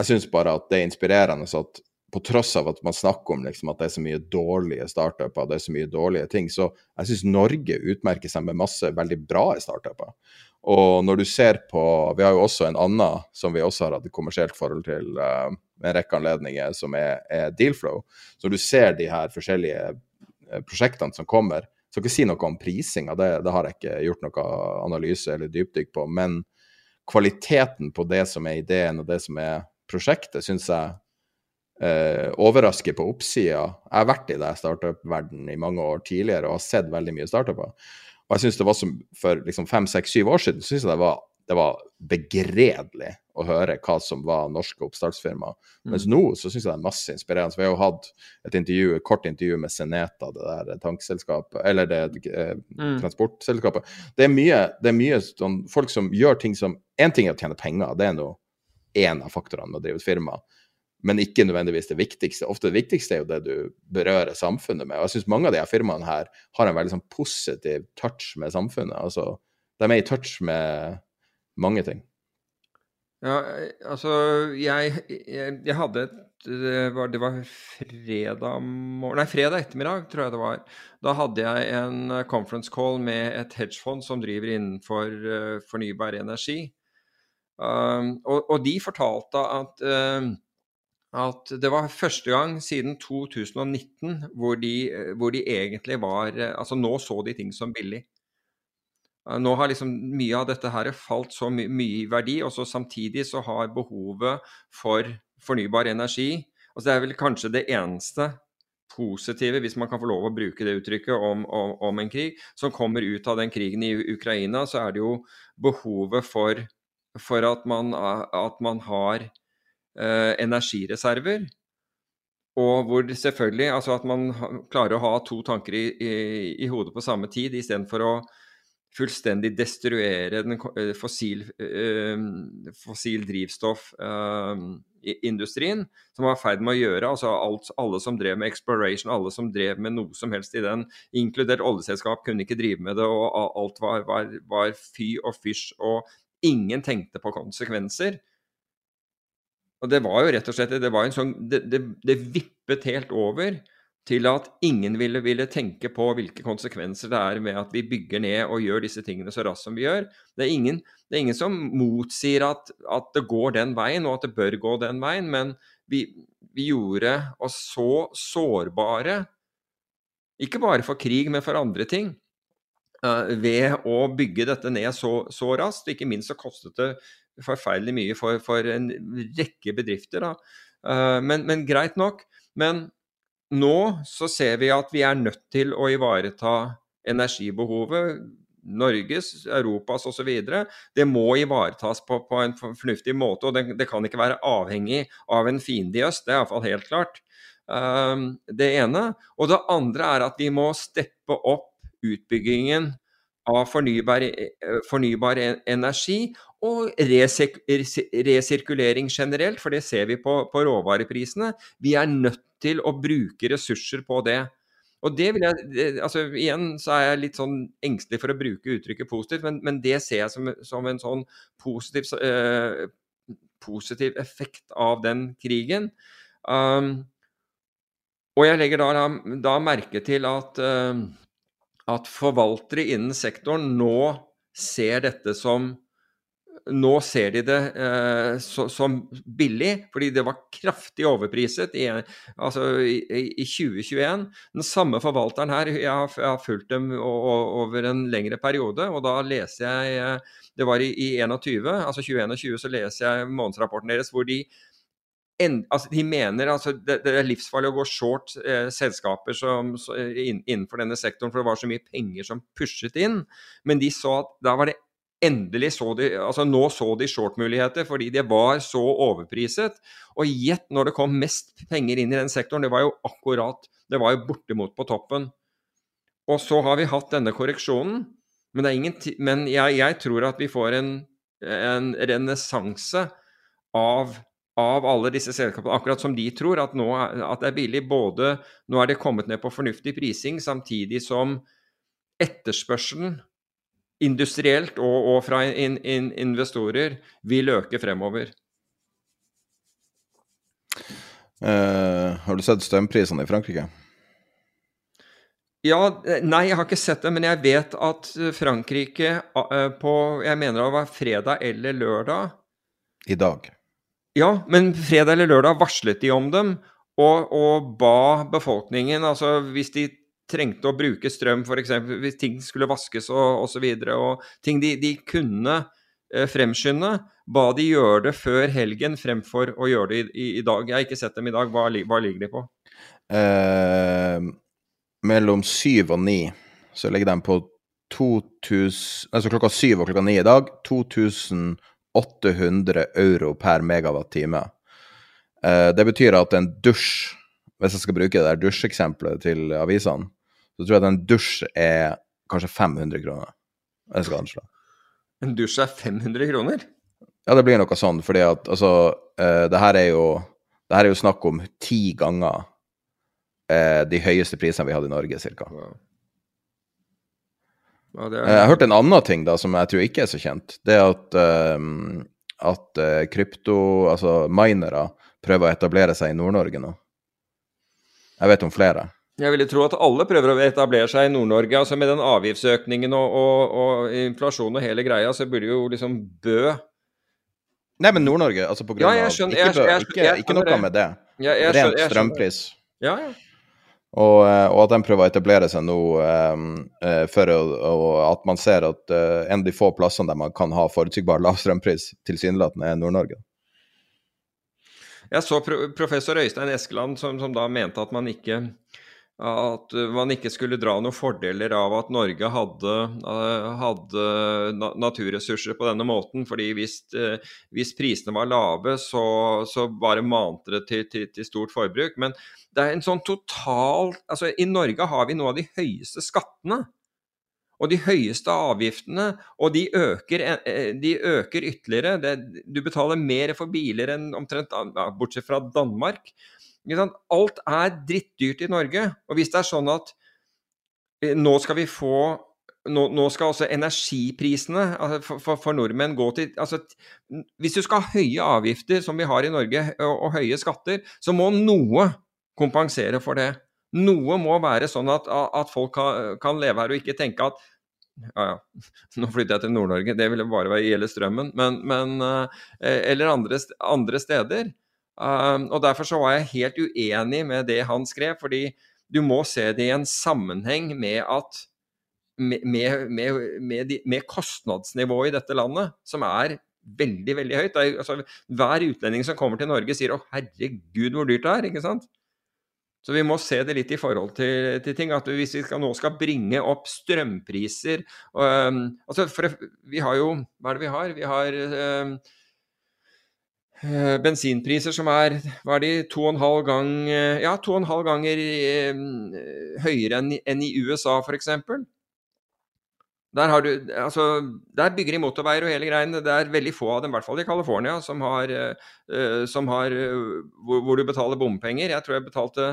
jeg syns bare at det er inspirerende at på tross av at man snakker om liksom, at det er så mye dårlige startuper, det er så mye dårlige ting, så jeg syns Norge utmerker seg med masse veldig bra startuper. Og når du ser på Vi har jo også en annen som vi også har hatt et kommersielt forhold til uh, en rekke anledninger, som er, er Dealflow. Så når du ser de her forskjellige uh, prosjektene som kommer, skal ikke si noe om prisinga, det, det, har jeg ikke gjort noe analyse eller dypdykk på, men kvaliteten på det som er ideen og det som er prosjektet syns jeg eh, overrasker på oppsida. Jeg har vært i det startup-verdenen i mange år tidligere og har sett veldig mye startuper. Og jeg syns det var som for liksom fem, seks, syv år siden, syns jeg det var, det var begredelig å høre hva som var norske oppstartsfirmaer. Mm. Mens nå så syns jeg det er masse inspirerende. Vi har jo hatt et intervju, et kort intervju med Seneta, det der tankselskapet, eller det eh, mm. transportselskapet. Det er mye, det er mye sånn, folk som gjør ting som Én ting er å tjene penger, det er noe én av faktorene med å drive et firma, men ikke nødvendigvis det viktigste. Ofte det viktigste er jo det du berører samfunnet med. Og jeg syns mange av de her firmaene her har en veldig sånn positiv touch med samfunnet. Altså, de er i touch med mange ting.
Ja, altså jeg, jeg, jeg hadde et det var, det var, fredag morgen Nei, fredag ettermiddag, tror jeg det var. Da hadde jeg en conference call med et hedgefond som driver innenfor uh, fornybar energi. Um, og, og, de fortalte at, uh, at det var første gang siden 2019 hvor de, hvor de egentlig var uh, Altså nå så de ting som billig. Uh, nå har liksom mye av dette her falt så my mye i verdi, og så samtidig så har behovet for fornybar energi altså Det er vel kanskje det eneste positive, hvis man kan få lov å bruke det uttrykket, om, om, om en krig, som kommer ut av den krigen i Ukraina, så er det jo behovet for for at man, at man har eh, energireserver. Og hvor selvfølgelig altså at man klarer å ha to tanker i, i, i hodet på samme tid, istedenfor å fullstendig destruere den eh, fossil, eh, fossil drivstoffindustrien, eh, som var i ferd med å gjøre. altså alt, Alle som drev med exploration, alle som drev med noe som helst i den, inkludert oljeselskap, kunne ikke drive med det, og alt var, var, var fy og fysj. Og Ingen tenkte på konsekvenser. Og det var jo rett og slett Det, sånn, det, det, det vippet helt over til at ingen ville, ville, tenke på hvilke konsekvenser det er med at vi bygger ned og gjør disse tingene så raskt som vi gjør. Det er ingen, det er ingen som motsier at, at, det går den veien, og at det bør gå den veien, men vi, vi gjorde oss så sårbare, ikke bare for krig, men for andre ting. Eh, ved å bygge dette ned så, så, raskt. Ikke minst så kostet det forferdelig mye for, for en rekke bedrifter. Uh, men, men, greit nok. Men nå så ser vi at vi er nødt til å ivareta energibehovet. Norges, Europas osv. Det må ivaretas på, på, en fornuftig måte. Og det, det, kan ikke være avhengig av en fiende i øst. Det er iallfall helt klart. Uh, det ene. Og det andre er at vi må steppe opp utbyggingen av fornybar, eh, fornybar energi, og resirk, resirkulering generelt, for det ser vi på, på råvareprisene. Vi er nødt til å bruke ressurser på det. Og det vil jeg, altså Igjen så er jeg litt sånn engstelig for å bruke uttrykket positivt, men, men det ser jeg som, som en sånn positiv, eh, positiv, effekt av den krigen. Um, og jeg legger da, da merke til at, uh, at forvaltere innen sektoren nå ser dette som nå ser de det eh, så, som billig, fordi det var kraftig overpriset i, altså i, i 2021. Den samme forvalteren her, jeg har, jeg har fulgt dem over en lengre periode, og da leser jeg eh, Det var i, i 21, altså 2021, så leser jeg månedsrapporten deres hvor de en, altså de mener altså det, det, er livsfarlig å gå short eh, selskaper som, så, innenfor denne sektoren, for det var så mye penger som pushet inn. Men de så at da var det endelig så de altså Nå så de short-muligheter fordi det var så overpriset. Og gjett når det kom mest penger inn i den sektoren. Det var jo akkurat Det var jo bortimot på toppen. Og så har vi hatt denne korreksjonen. Men, ingen, men jeg, jeg, tror at vi får en, en renessanse av, av, alle disse selskapene. Akkurat som de tror at, nå, at det er billig. Både nå er det kommet ned på fornuftig prising, samtidig som etterspørselen industrielt og, og fra in, in, investorer vil øke fremover.
Uh, har du sett strømprisene i Frankrike?
Ja, Nei, jeg har ikke sett det, men jeg vet at Frankrike uh, på Jeg mener det var fredag eller lørdag
I dag.
Ja, men fredag eller lørdag varslet de om dem og, og ba befolkningen Altså hvis de trengte å bruke strøm, f.eks. hvis ting skulle vaskes og osv. Og, og ting de, de kunne eh, fremskynde, ba de gjøre det før helgen fremfor å gjøre det i, i, i dag. Jeg har ikke sett dem i dag. Hva, hva ligger de på?
Eh, mellom syv og ni så ligger de på 2000 Altså klokka syv og klokka ni i dag 2800 euro per megawatt-time. Eh, det betyr at en dusj hvis jeg skal bruke det der dusjeksempelet til avisene, så tror jeg at en dusj er kanskje 500 kroner. Jeg skal anslå.
En dusj er 500 kroner?
Ja, det blir noe sånn, fordi at altså uh, Det her er jo det her er jo snakk om ti ganger uh, de høyeste prisene vi hadde i Norge, cirka. Wow. Ja, er... Jeg har hørt en annen ting da, som jeg tror ikke er så kjent. Det er at, uh, at krypto, altså minere, prøver å etablere seg i Nord-Norge nå. Jeg vet om flere.
Jeg ville tro at alle prøver å etablere seg i Nord-Norge. altså Med den avgiftsøkningen og, og, og inflasjon og hele greia, så burde jo liksom Bø
Nei, men Nord-Norge, altså på grunn
ja,
av Ikke, bø, ikke, ikke noe med det. Rent strømpris.
Ja, ja.
Og, eh, og, at de prøver å etablere seg nå um, for å, og at man ser at uh, en av de få plassene der man kan ha forutsigbar lav strømpris, tilsynelatende er Nord-Norge.
Jeg så professor Øystein Eskeland som, som da mente at man ikke at man ikke skulle dra noen fordeler av at Norge hadde, eh, hadde naturressurser på denne måten. fordi hvis, eh, hvis prisene var lave, så, så bare mante det til, til, til, stort forbruk. Men det er en sånn total altså I Norge har vi noen av de høyeste skattene. Og de høyeste avgiftene, og de øker, eh, de øker ytterligere. Det, du betaler mer for biler enn omtrent, bortsett fra Danmark. Alt er drittdyrt i Norge. Og hvis det er sånn at eh, nå skal vi få nå, nå skal også energiprisene altså for, for, for, nordmenn gå til altså, Hvis du skal ha høye avgifter, som vi har i Norge, og, og høye skatter, så må noe kompensere for det. Noe må være sånn at, at folk kan, kan, leve her og ikke tenke at ja, ja, nå flytter jeg til Nord-Norge, det ville bare gjelde strømmen, men, men eh, Eller andre, andre steder. Um, og Derfor så var jeg helt uenig med det han skrev, fordi du må se det i en sammenheng med at med, med, med, med kostnadsnivået i dette landet, som er veldig veldig høyt. Er, altså, hver utlending som kommer til Norge, sier 'Å, herregud, hvor dyrt det er'. ikke sant? Så vi må se det litt i forhold til, til ting. at Hvis vi skal, nå skal bringe opp strømpriser um, altså for, Vi har jo Hva er det vi har? Vi har um, bensinpriser som er hva er de, to og en halv gang, eh, ja, to og en halv ganger eh, høyere enn, i USA f.eks. Der, altså, der bygger de motorveier og hele greiene. Det er veldig få av dem, i hvert fall i California, som har, som har hvor, hvor, du betaler bompenger. Jeg tror jeg betalte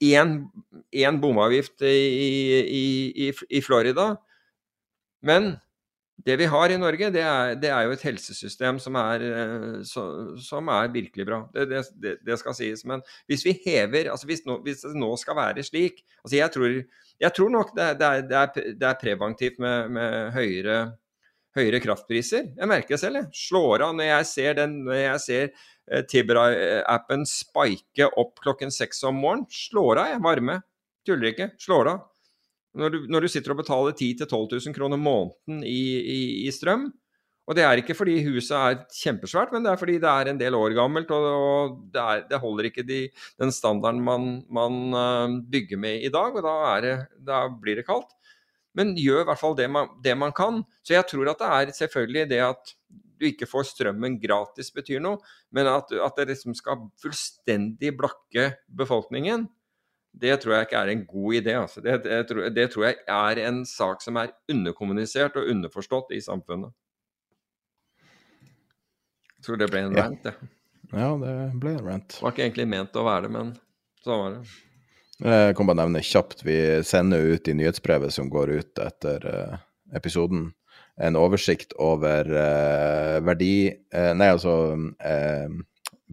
én bomavgift i, i, i, i, Florida. Men det vi har i Norge, det er, det er jo et helsesystem som er, så, som er virkelig bra. Det, det, det, skal sies. Men hvis vi hever altså hvis, nå, hvis det nå skal være slik altså jeg tror jeg tror nok det, er, er, er, preventivt med, med høyere, høyere, kraftpriser. Jeg merker det selv. Jeg slår av når jeg ser, ser uh, Tibra-appen spike opp klokken seks om morgenen. Slår av, jeg. Varme. Tuller ikke. Slår av. Når du, når du sitter og betaler 10 000-12 000 kroner måneden i, i, i strøm, og det er ikke fordi huset er kjempesvært, men det er fordi det er en del år gammelt, og, og det, er, det, holder ikke de, den standarden man, man uh, bygger med i dag, og da, det, da, blir det kaldt. Men gjør i hvert fall det man, det man, kan. Så jeg tror at det er selvfølgelig det at du ikke får strømmen gratis betyr noe, men at, at det liksom skal fullstendig blakke befolkningen, det tror jeg ikke er en god idé. Altså. Det, det, tror, det tror jeg er en sak som er underkommunisert og underforstått i samfunnet. Jeg tror det ble en rant,
det. Ja, det ble en rant.
Det var ikke egentlig ment å være det, men sånn var det.
Jeg kan bare nevne kjapt, vi sender ut i nyhetsbrevet som går ut etter uh, episoden, en oversikt over uh, verdi... Uh, nei, altså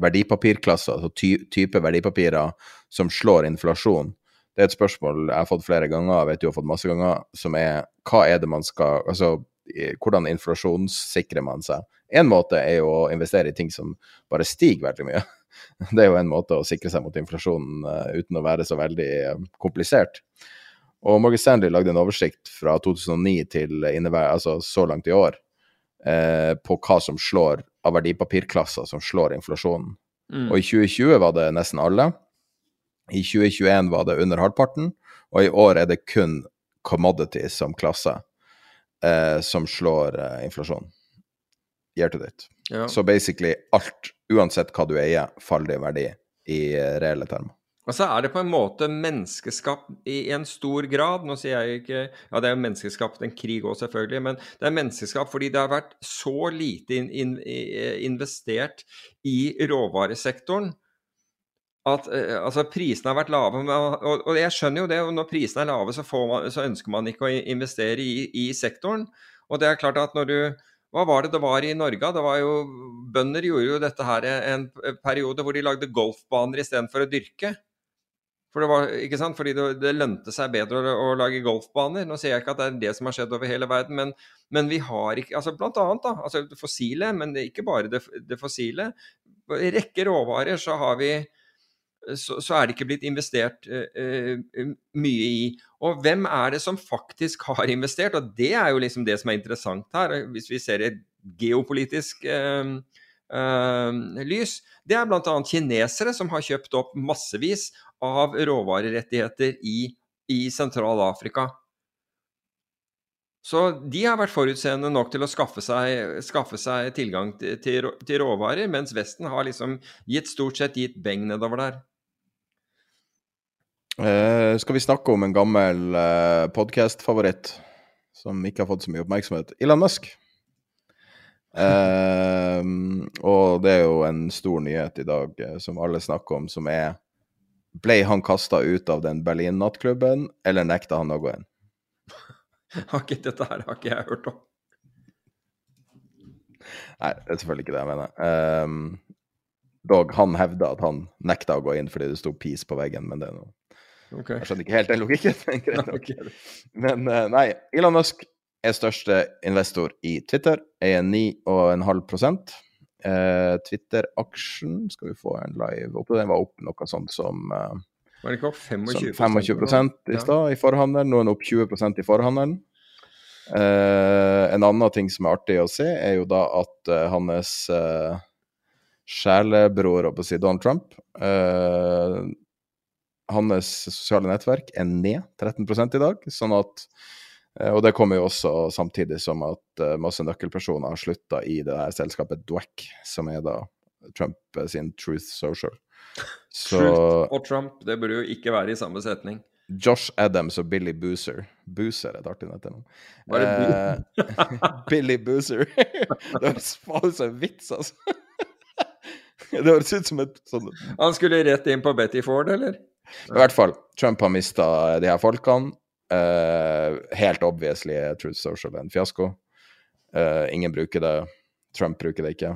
verdipapirklasser, altså ty type verdipapirer som slår inflasjon. Det er et spørsmål jeg har fått flere ganger, jeg vet du har fått masse ganger, som er hva er det man skal Altså hvordan inflasjonssikrer man seg? En måte er jo å investere i ting som bare stiger veldig mye. Det er jo en måte å sikre seg mot inflasjonen uh, uten å være så veldig uh, komplisert. Og Morgan Stanley lagde en oversikt fra 2009 til altså så langt i år uh, på hva som slår av verdipapirklasser som slår inflasjonen. Mm. Og i 2020 var det nesten alle. I 2021 var det under halvparten, og i år er det kun commodities som klasse som slår inflasjonen year to date. Ja. Så basically alt, uansett hva du eier, faller i verdi i eh, reelle termer.
Og så er det på en måte menneskeskapt i en stor grad. Nå sier jeg ikke Ja, det er jo menneskeskapt en krig òg, selvfølgelig, men det er menneskeskapt fordi det har vært så lite in, in, investert i råvaresektoren at uh, altså prisene har vært lave. Og, jeg skjønner jo det, og når prisene er lave, så, man, så ønsker man ikke å investere i, i sektoren. Og det er klart at når du hva var det det var i Norge? Det var jo, Bønder gjorde jo dette her en periode hvor de lagde golfbaner istedenfor å dyrke. For det var, ikke sant? Fordi det, det lønte seg bedre å, å, lage golfbaner. Nå sier jeg ikke at det er det som har skjedd over hele verden, men, men vi har ikke altså Blant annet da, altså det fossile, men det ikke bare det, det fossile. I rekke råvarer så har vi så, så, er det ikke blitt investert uh, uh, mye i. Og hvem er det som faktisk har investert? Og det er jo liksom det som er interessant her, hvis vi ser et geopolitisk uh, lys. Det er bl.a. kinesere som har kjøpt opp massevis av råvarerettigheter i, i Sentral-Afrika. Så de har vært forutseende nok til å skaffe seg, skaffe seg tilgang til, til, råvarer, mens Vesten har liksom gitt stort sett gitt beng nedover der.
Uh, skal vi snakke om en gammel eh, podkast-favoritt som ikke har fått så mye oppmerksomhet? Elon Musk. Uh, og det er jo en stor nyhet i dag uh, som alle snakker om, som er Ble han kasta ut av den Berlin-nattklubben, eller nekta han å gå inn?
Dette her har ikke jeg hørt om.
Nei, det er selvfølgelig ikke det jeg mener. Um, dog, han hevda at han nekta å gå inn fordi det sto 'peace' på veggen, men det er noe Okay. Jeg skjønner ikke helt den logikken. okay. Men uh, nei, Elon Musk er største investor i Twitter, eier 9,5 eh, Twitter-aksjen skal vi få en live opp. Den var opp noe sånt som eh,
Var det ikke opp 25,
25 i stad i forhandelen? Nå er den opp 20% i forhandelen. Eh, en annen ting som er artig å se, er jo da at eh, hans eh, sjelebror, si Donald Trump, uh, hans sosiale nettverk er ned 13 i dag. sånn at eh, og det kommer jo også samtidig som at eh, masse nøkkelpersoner har slutta i det her selskapet Dwack, som er da Trump sin Truth Social.
Så... Truth og Trump, det burde jo ikke være i samme setning.
Josh Adams og Billy Boozer. Boozer er et artig etternavn. Eh, Billy Boozer. det høres faen ut som en vits, altså. det høres ut som et sånn
Han skulle rett inn på Betty Ford, eller?
I hvert fall, Trump har mista de her folkene. Eh, helt obviously er Truth Social en fiasko. Uh, ingen bruker det. Trump bruker det ikke.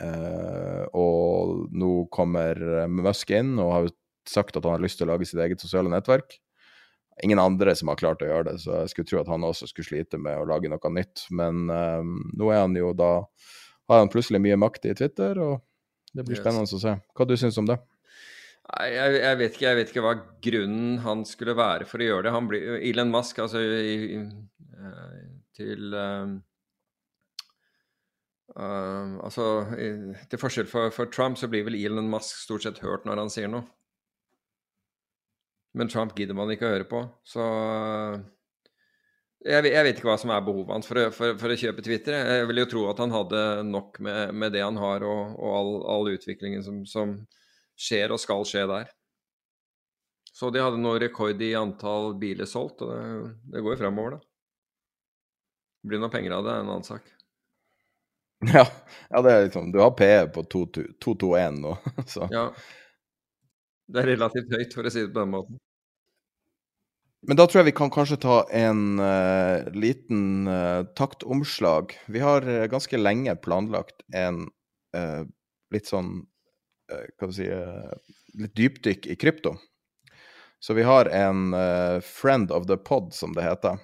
Uh, og nå kommer Musk inn og har sagt at han har lyst til å lage sitt eget sosiale nettverk. Ingen andre som har klart å gjøre det, så jeg skulle tro at han også skulle slite med å lage noe nytt. Men nå er han jo da har han plutselig mye makt i Twitter, og det blir
Yes.
spennende å se. Hva du syns om det?
Nei, jeg, jeg, vet ikke, jeg vet ikke hva grunnen han skulle være for å gjøre det. Han blir, Elon Musk, altså i, i, eh, til um, eh, Altså, i, til forskjell for, for Trump, så blir vel Elon Musk stort sett hørt når han sier noe. Men Trump gidder man ikke å høre på, så jeg, jeg vet ikke hva som er behovet hans for, for, for å kjøpe Twitter. Jeg vil jo tro at han hadde nok med, med det han har, og, og all, all utviklingen som, som skjer og skal skje der. Så de hadde nå rekord i antall biler solgt, og det, det går jo fremover, da. Det blir noe penger av det, er en annen sak.
Ja, ja det er liksom Du har PE på 221 nå, så
Ja. Det er relativt høyt, for å si det på den måten.
Men da tror jeg vi kan kanskje ta en uh, liten uh, taktomslag. Vi har uh, ganske lenge planlagt en litt sånn Hva du si eh, Litt dypdykk i krypto. Så vi har en uh, friend of the pod, som det heter,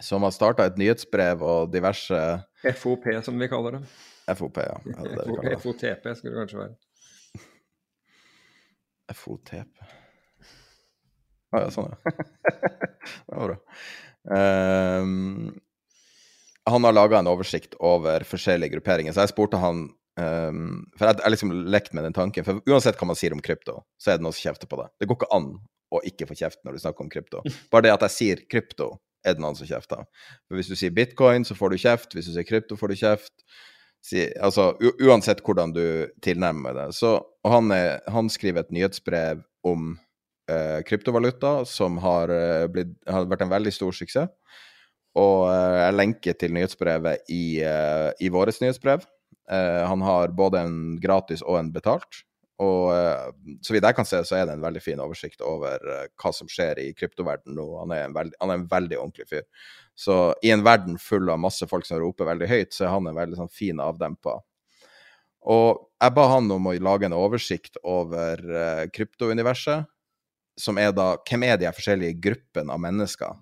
som har starta et nyhetsbrev og diverse
FOP, som vi kaller det.
FOP, ja. det det.
FOTP skulle det kanskje være.
FOTP. Å ja, sånn, ja. det var bra. Um, han har laga en oversikt over forskjellige grupperinger, så jeg spurte han ehm, For jeg har liksom lekt med den tanken, for uansett hva man sier om krypto, så er det noen som kjefter på det. Det går ikke an å ikke få kjeft når du snakker om krypto. Bare det at jeg sier krypto, er det noen som kjefter. For hvis du sier bitcoin, så får du kjeft. Hvis du sier krypto, får du kjeft. Si, altså, uansett hvordan du tilnærmer det. Så, han, er, han skriver et nyhetsbrev om uh, kryptovaluta, som har, uh, blitt, har vært en veldig stor suksess. Og eh, jeg lenker til nyhetsbrevet i, i våres nyhetsbrev. Eh, han har både en gratis og en betalt. Og eh, så vidt jeg kan se, så er det en veldig fin oversikt over eh, hva som skjer i kryptoverdenen nå. Han er en veldig, er en veldig ordentlig fyr. Så i en verden full av masse folk som roper veldig høyt, så er han en veldig sånn fin avdempa. Og jeg ba han om å lage en oversikt over kryptouniverset, som er da Hvem er de forskjellige gruppene av mennesker?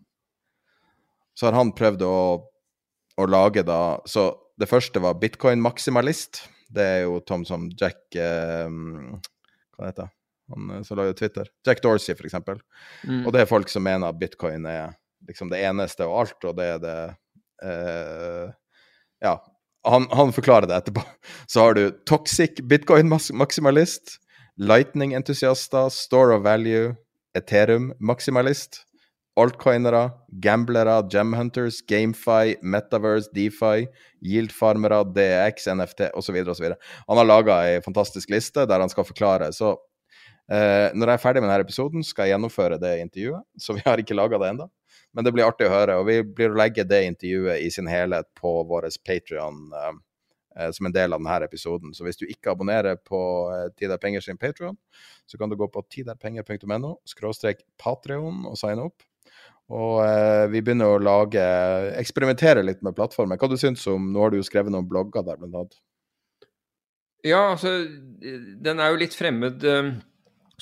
Så har han prøvd å, å lage da Så det første var bitcoin-maksimalist. Det er jo Tom som Jack eh, Hva heter det? Han eh, som lager Twitter. Jack Dorsey, eksempel.
Mm.
Og det er folk som mener at bitcoin er liksom det eneste og alt, og det er det eh, Ja. Han, han forklarer det etterpå. Så har du toxic bitcoin-maksimalist, lightning-entusiaster, store of value, Ethereum-maksimalist, altcoinere, gamblere, gemhunters, gamefi, metaverse, defi, yield-farmere, DX, NFT osv. osv. Han har laga ei fantastisk liste der han skal forklare. Så eh, når jeg er ferdig med denne episoden, skal jeg gjennomføre det intervjuet. Så vi har ikke laga det ennå. Men det blir artig å høre. Og vi blir å legge det intervjuet i sin helhet på vår Patrion eh, som en del av denne episoden. Så hvis du ikke abonnerer på eh, Tid er penger sin Patrion, så kan du gå på tiderpenger.no skråstrek Patreon og signe opp. Og eh, vi begynner å lage eksperimentere litt med plattformer. Hva du syns om Nå har du jo skrevet noen blogger der, blant annet.
Ja, altså, den er jo litt fremmed. eh,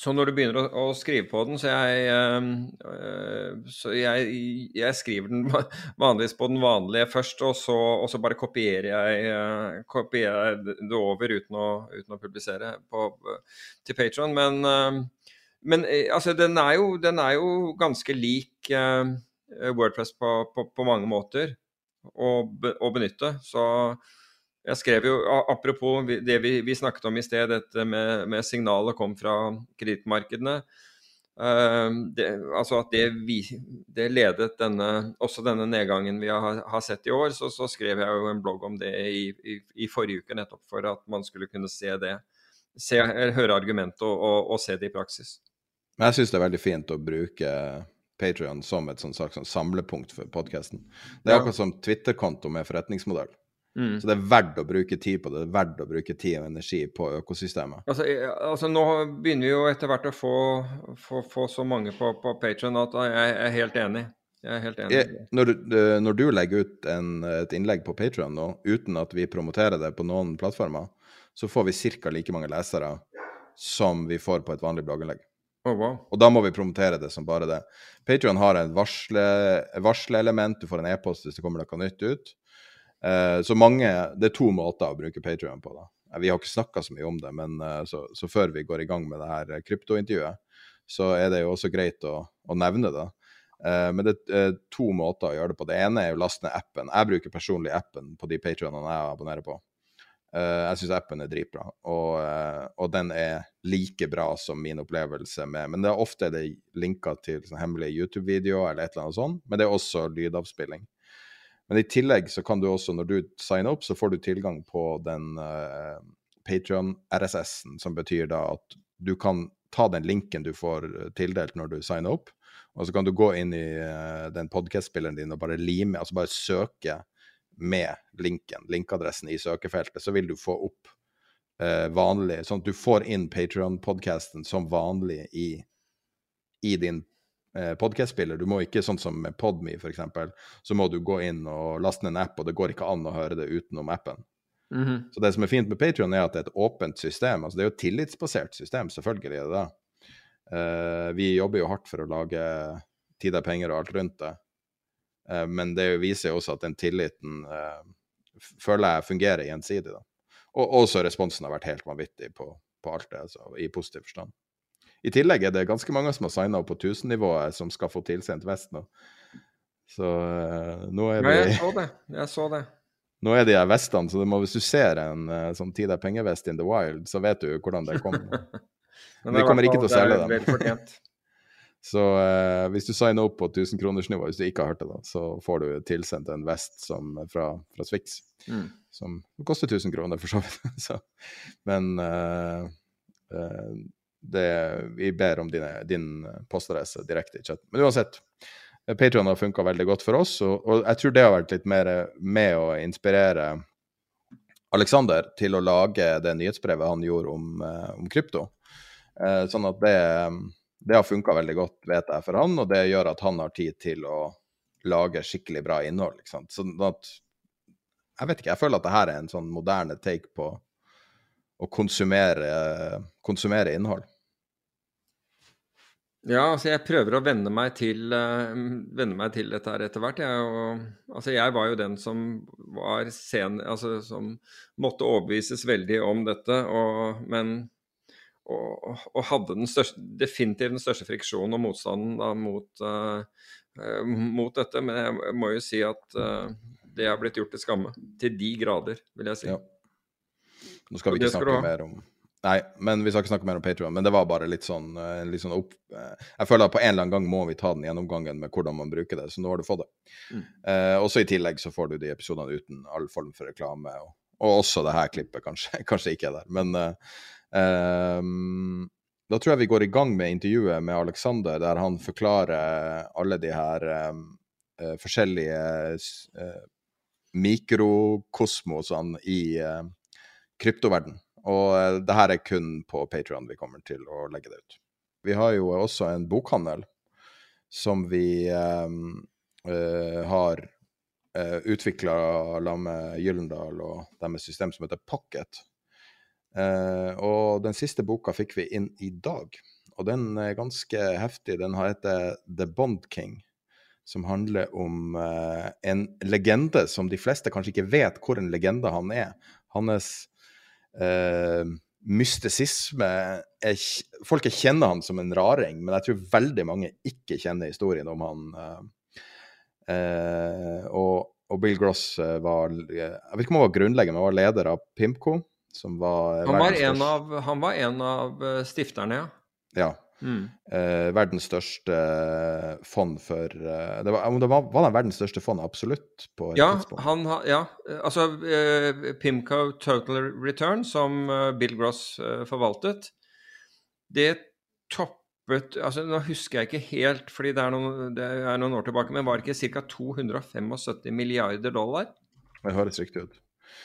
Så når du begynner å, å skrive på den, så jeg eh, eh, Så jeg, jeg skriver den vanligvis på den vanlige først, og så, og så bare kopierer jeg, eh, kopierer det over uten å, uten å publisere på, til Patron. Men, eh, men eh, altså, den er jo, den er jo ganske lik eh, Wordpress på, på, på mange måter å, å benytte. Så jeg skrev jo, apropos det vi, vi snakket om i sted, dette med, med signalet kom fra kredittmarkedene. eh, altså at det, vi, det ledet denne, også denne nedgangen vi har, har sett i år. Så, så skrev jeg jo en blogg om det i, i, i forrige uke, nettopp for at man skulle kunne se det. Se, høre argumentet og, og, og se det i praksis.
Men jeg syns det er veldig fint å bruke Patrion som et sånn slags sånn samlepunkt for podkasten. Det er
Ja.
akkurat som Twitter-konto med forretningsmodell.
Mm.
Så det er verdt å bruke tid på det. Det er verdt å bruke tid og energi på økosystemet.
Altså, altså Nå begynner vi jo etter hvert å få, få, få så mange på, på Patrion at jeg er helt enig. Jeg er helt enig.
Jeg, når, du- når du legger ut en, et innlegg på Patrion nå, uten at vi promoterer det på noen plattformer, så får vi ca. like mange lesere som vi får på et vanlig blogginnlegg.
Å, wow.
Og da må vi promotere det som bare det. Patrion har en varsle, varsleelement, du får en e-post hvis det kommer noe nytt ut. Eh, så mange Det er to måter å bruke Patrion på, da. Eh, Vi har ikke snakka så mye om det, men eh, så, så før vi går i gang med det her eh, kryptointervjuet, så er det jo også greit å, å nevne det. Eh, men det er to måter å gjøre det på. Det ene er å laste ned appen. Jeg bruker personlig appen på de patrionene jeg abonnerer på. Eh, jeg syns appen er dritbra, og, eh, og den er like bra som min opplevelse med Men det er ofte det linker til sånn hemmelige YouTube-videoer eller et eller annet sånt, men det er også lydavspilling. Men i tillegg så kan du også, når du signer opp, så får du tilgang på den uh, Patrion-RSS-en, som betyr da at du kan ta den linken du får eh, tildelt når du signer opp, og så kan du gå inn i uh, den podcast-spilleren din og bare lime, altså bare søke med linken, linkadressen i søkefeltet, så vil du få opp eh, vanlig, sånn at du får inn Patreon-podcasten som vanlig i, i din eh, podcast-spiller. Du må ikke, sånn som med Podme eksempel, så må du gå inn og laste ned en app, og det går ikke an å høre det utenom appen.
Mhm.
Så det som er fint med Patreon er at det er et åpent system. altså Det er jo et tillitsbasert system, selvfølgelig er det det. Eh, vi jobber jo hardt for å lage tid og penger og alt rundt det. Eh, men det viser jo også at den tilliten eh, føler jeg fungerer gjensidig. da. Og også responsen har vært helt vanvittig på, på alt det, altså, i positiv forstand. I tillegg er det ganske mange som har signa opp på 1000-nivået, som skal få tilsendt vest nå. Så uh, nå er
Ja,
vi
jeg så det. Jeg så det.
nå er de her vestene, så må, hvis du ser en uh, sånn tid er pengevest in the wild, så vet du hvordan det kommer.
Men det er
kommer ikke til å selge dem. Så eh, hvis du signer opp på 1000-kronersnivå, hvis du ikke har hørt det, da, så får du tilsendt en vest som, fra, fra Swix,
Mm.
som koster 1000 kroner, for så vidt. så, men eh, eh, det, vi ber om dine, din postadresse direkte i chat. Men uansett, Patrion Patreon har funka veldig godt for oss, og, og jeg tror det har vært litt mer med å inspirere Alexander til å lage det nyhetsbrevet han gjorde om, eh, om krypto. Eh, sånn at det, det har funka veldig godt, vet jeg, for han, og det gjør at han har tid til å lage skikkelig bra innhold. Ikke sant? Sånn at Jeg vet ikke, jeg føler at det her er en sånn moderne take på å konsumere, konsumere innhold.
Ja, altså jeg prøver å venne meg til, eh, venne meg til dette her etter hvert. Jeg, og, altså jeg var jo den som var sen, altså som måtte overbevises veldig om dette, og, men og, og hadde den største, definitivt den største friksjonen og motstanden da, mot, eh, mot dette. Men jeg må jo si at uh, det har blitt gjort til skamme. Til de grader, vil jeg si.
Ja. Nå skal vi ikke snakke mer om Nei, men vi skal ikke snakke mer om Patreon, men det var bare litt sånn, litt sånn opp... Jeg føler at på en eller annen gang må vi ta den gjennomgangen med hvordan man bruker det, så nå har du fått det.
Mm.
Eh, også i tillegg så får du de episodene uten all form for reklame, og, og også det her klippet kanskje, kanskje ikke er der. Men eh, ehm, da tror jeg vi går i gang med intervjuet med Alexander, der han forklarer alle de her um, uh, forskjellige eh, mikrokosmosene i uh, kryptoverden. Og det her er kun på Patreon vi kommer til å legge det ut. Vi har jo også en bokhandel som vi um, har uh, utvikla sammen med Gyllendal og deres system som heter Pocket. Eh, og den siste boka fikk vi inn i dag, og den er ganske heftig. Den heter The Bond King som handler om eh, en legende som de fleste kanskje ikke vet hvor en legende han er. Hans eh, mystisisme er, Folk kjenner han som en raring, men jeg tror veldig mange ikke kjenner historien om han. eh, eh, og, og Bill Gross var Jeg vet ikke om han var grunnlegger, men var leder av Pimco. Som var
Han var, en av, han var en av eh, stifterne, ja.
Ja.
Mm.
eh, verdens største fond for eh, det var, det var, var den verdens største fond absolutt på et
Ja,
tidspunkt?
han ha, ja, eh, altså eh, Pimco Total Return, som eh, Bill Gross eh, forvaltet, det toppet altså Nå husker jeg ikke helt, fordi det er noen, det er noen år tilbake, men var det ikke ca. 275 milliarder dollar?
Det høres riktig ut.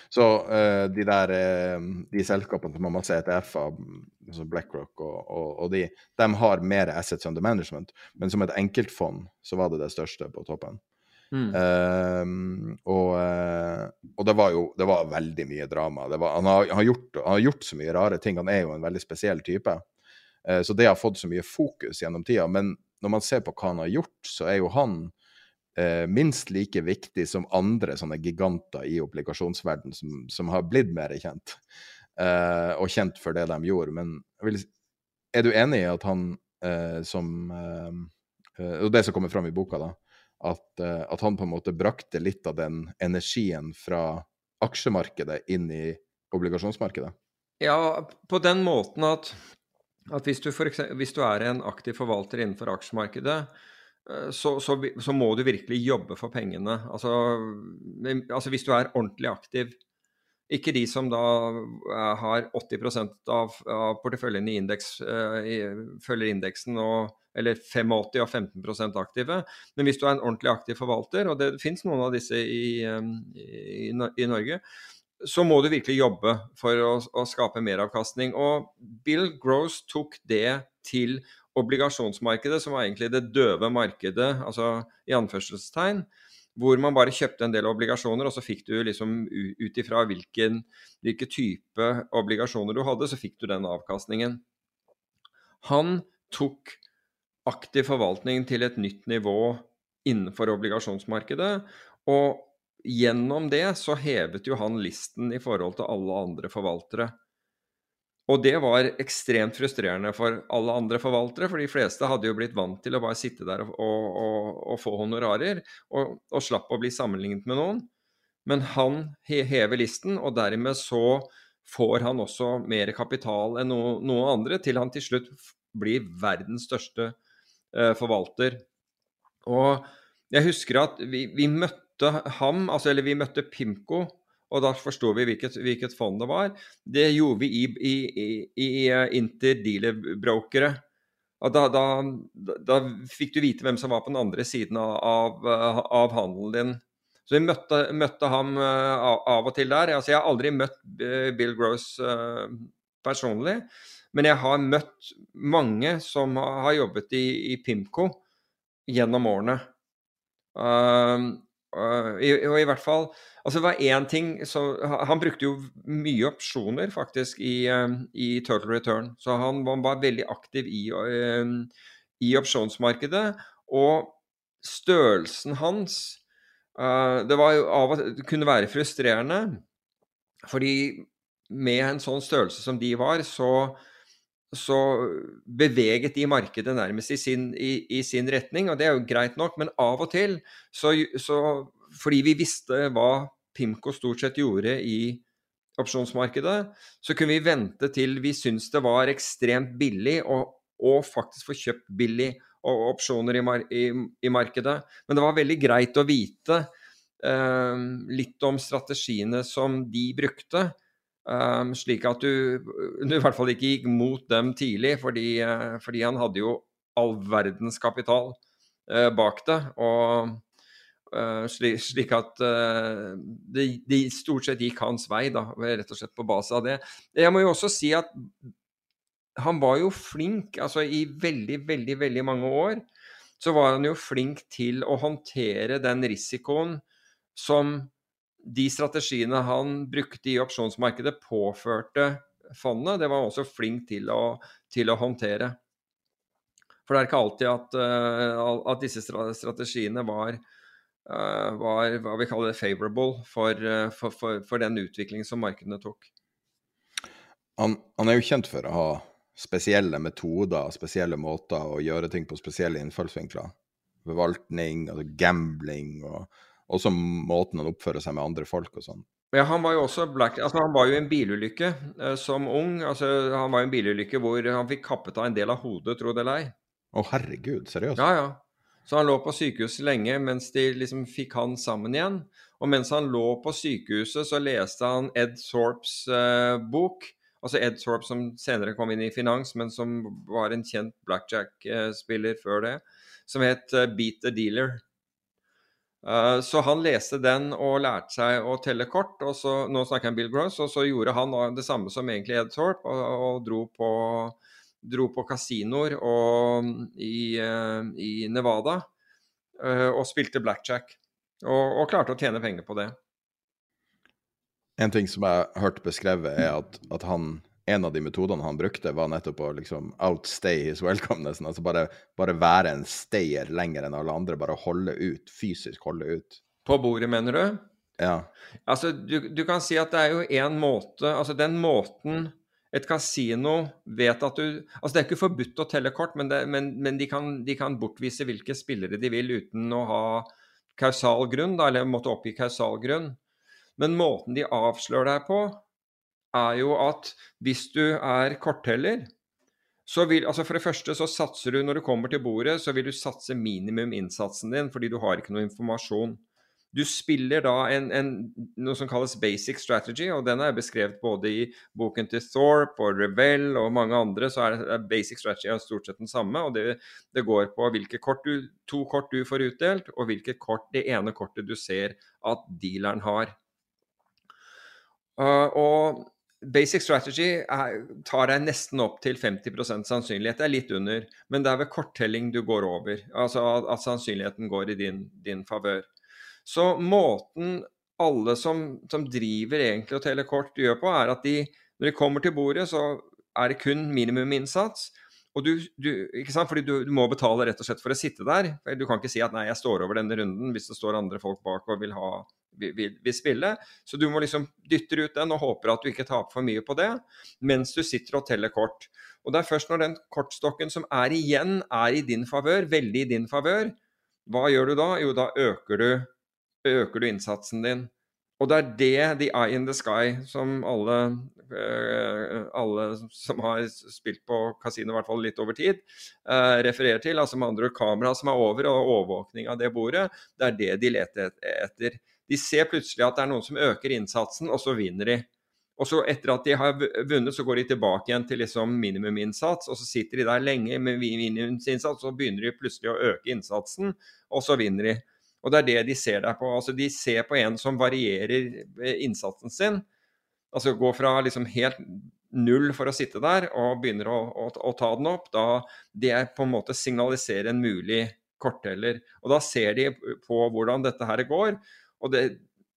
Så uh, de der uh, de selskapene som har masse ETF-er, altså BlackRock og, og, og, de, de har mer assets under management, men som et enkeltfond så var det det største på toppen. Mm. Uh, og, og, det var jo det var veldig mye drama. Var, han, har, han, har gjort, han, har, gjort, så mye rare ting. Han er jo en veldig spesiell type. så det har fått så mye fokus gjennom tida. Men når man ser på hva han har gjort, så er jo han eh, minst like viktig som andre sånne giganter i obligasjonsverden som, som har blitt mer kjent. Eh, og kjent for det de gjorde. Men vil, er du enig i at han eh, som eh, eh, Og det som kommer fram i boka, da. At, eh, at, han på en måte brakte litt av den energien fra aksjemarkedet inn i obligasjonsmarkedet?
Ja, på den måten at, at hvis, du eksempel, hvis, du er en aktiv forvalter innenfor aksjemarkedet, så, så, så, må du virkelig jobbe for pengene. Altså, altså, hvis du er ordentlig aktiv. Ikke de som da eh, har 80 av, av porteføljen i indeks, uh, følger indeksen, og, eller 85 og 15 aktive. Men hvis du er en ordentlig aktiv forvalter, og det finnes noen av disse i, i, i Norge, så må du virkelig jobbe for å, å skape meravkastning. Og Bill Gross tok det til obligasjonsmarkedet, som var egentlig det døve markedet, altså i anførselstegn, hvor man bare kjøpte en del obligasjoner, og så fikk du liksom ut ifra hvilken, hvilken type obligasjoner du hadde, så fikk du den avkastningen. Han tok aktiv forvaltning til et nytt nivå innenfor obligasjonsmarkedet, og gjennom det så hevet jo han listen i forhold til alle andre forvaltere. Og det var ekstremt frustrerende for alle andre forvaltere, for de fleste hadde jo blitt vant til å bare sitte der og, og, og, og få honorarer, og, slapp å bli sammenlignet med noen. Men han hever listen, og dermed så får han også mer kapital enn noen noe andre, til han til slutt blir verdens største eh, forvalter. Og jeg husker at vi, vi møtte ham, altså, eller vi møtte Pimco og da forsto vi hvilket, hvilket, fond det var. Det gjorde vi i, i, i, i eh, interdealer-brokere. Og da, da, da, fikk du vite hvem som var på den andre siden av, av, eh, av handelen din. Så vi møtte, møtte ham uh, av og til der. Altså, jeg har aldri møtt Bill Gross personlig, men jeg har møtt mange som har jobbet i, i Pimco gjennom årene. Uh, og i, hvert fall Altså, det var én ting så, Han brukte jo mye opsjoner, faktisk, i, eh, i Turtle Return. Så han, han, var veldig aktiv i, uh, i opsjonsmarkedet. Og størrelsen hans uh, Det var til kunne være frustrerende. Fordi med en sånn størrelse som de var, så så beveget de markedet nærmest i sin, i, i sin, retning, og det er jo greit nok, men av og til, så, så, fordi vi visste hva Pimco stort sett gjorde i opsjonsmarkedet, så kunne vi vente til vi syntes det var ekstremt billig, og, og faktisk få kjøpt billig opsjoner i, mar i, markedet. Men det var veldig greit å vite eh, litt om strategiene som de brukte. Um, slik at du, du, i hvert fall ikke gikk mot dem tidlig, fordi, uh, fordi han hadde jo all verdens kapital uh, bak det. Og uh, slik, slik, at det, de, stort sett gikk hans vei, da, rett og slett på base av det. Jeg må jo også si at han var jo flink, altså i veldig, veldig, veldig mange år så var han jo flink til å håndtere den risikoen som de strategiene han brukte i opsjonsmarkedet, påførte fondet. Det var han også flink til å, til å, håndtere. For det er ikke alltid at, uh, at disse strategiene var, uh, var, hva vi kaller det, favorable for, uh, for, for, for den utviklingen som markedene tok.
Han, han, er jo kjent for å ha spesielle metoder, spesielle måter å gjøre ting på spesielle innfallsvinkler. Forvaltning, altså gambling og også måten han oppfører seg med andre folk og sånn.
Ja, han var jo også black, altså han var jo i en bilulykke eh, som ung. altså Han var i en bilulykke hvor han fikk kappet av en del av hodet, tro det eller ei.
Å herregud, seriøst?
Ja, ja. Så han lå på sykehus lenge mens de liksom fikk han sammen igjen. Og mens han lå på sykehuset, så leste han Ed Sorps eh, bok. Altså Ed Thorpe, som senere kom inn i finans, men som var en kjent blackjack-spiller før det, som het uh, Beat the Dealer. Uh, så han leste den og lærte seg å telle kort. og så, Nå snakker jeg om Bill Gross, og så gjorde han det samme som egentlig Ed Thorpe, og, og dro på dro på kasinoer i, uh, i, Nevada uh, og spilte blackjack. Og, og, klarte å tjene penger på det.
En ting som jeg hørte beskrevet, er at, at han, en av de metodene han brukte, var nettopp å liksom outstay his welcome. Nesten. Altså bare, bare være en stayer lenger enn alle andre. Bare holde ut. Fysisk holde ut.
På bordet, mener du?
Ja.
Altså, du, du kan si at det er jo én måte Altså, den måten et kasino vet at du Altså, det er ikke forbudt å telle kort, men, det, men, men de, kan, de, kan, bortvise hvilke spillere de vil uten å ha kausal grunn, da, eller måtte oppgi kausal grunn. Men måten de avslører deg på, er jo at hvis du er kortteller så vil, altså For det første så satser du når du kommer til bordet, så vil du satse minimum innsatsen din, fordi du har ikke noe informasjon. Du spiller da en, en, noe som kalles basic strategy, og den er beskrevet både i boken til Thorpe og Revell og mange andre. Så er, er basic strategy er stort sett den samme. og Det, det går på hvilke kort du, to kort du får utdelt, og hvilket kort det ene kortet du ser at dealeren har. Uh, og Basic strategy tar deg nesten opp til 50 sannsynlighet. Det er litt under, men det er ved korttelling du går over. Altså at sannsynligheten går i din, din favør. Så måten alle som, som, driver egentlig og teller kort gjør på, er at de, når de kommer til bordet, så er det kun minimuminnsats. Og du, du, ikke sant? Fordi du, du, må betale rett og slett for å sitte der. Du kan ikke si at nei, jeg står over denne runden hvis det står andre folk bak og vil, ha, vil, vil spille. Så du må liksom dytte ut den og håper at du ikke taper for mye på det, mens du sitter og teller kort. Og det er først når den kortstokken som er igjen, er i din favør, veldig i din favør, hva gjør du da? Jo, da øker du, øker du innsatsen din. Og det er det the eye in the sky som alle, uh, alle som har spilt på kasino i hvert fall litt over tid, uh, refererer til. Altså med andre kamera som er over, og overvåkning av det bordet. Det er det de leter etter. De ser plutselig at det er noen som øker innsatsen, og så vinner de. Og så etter at de har vunnet, så går de tilbake igjen til liksom minimuminnsats. Og så sitter de der lenge med minimumsinnsats, og så begynner de plutselig å øke innsatsen, og så vinner de. Og det er det de ser der på. Altså, de ser på en som varierer eh, innsatsen sin. Altså går fra liksom helt null for å sitte der og begynner å, å, å ta den opp. Da det på en måte signaliserer en mulig kortteller. Og da ser de på hvordan dette her går. Og det,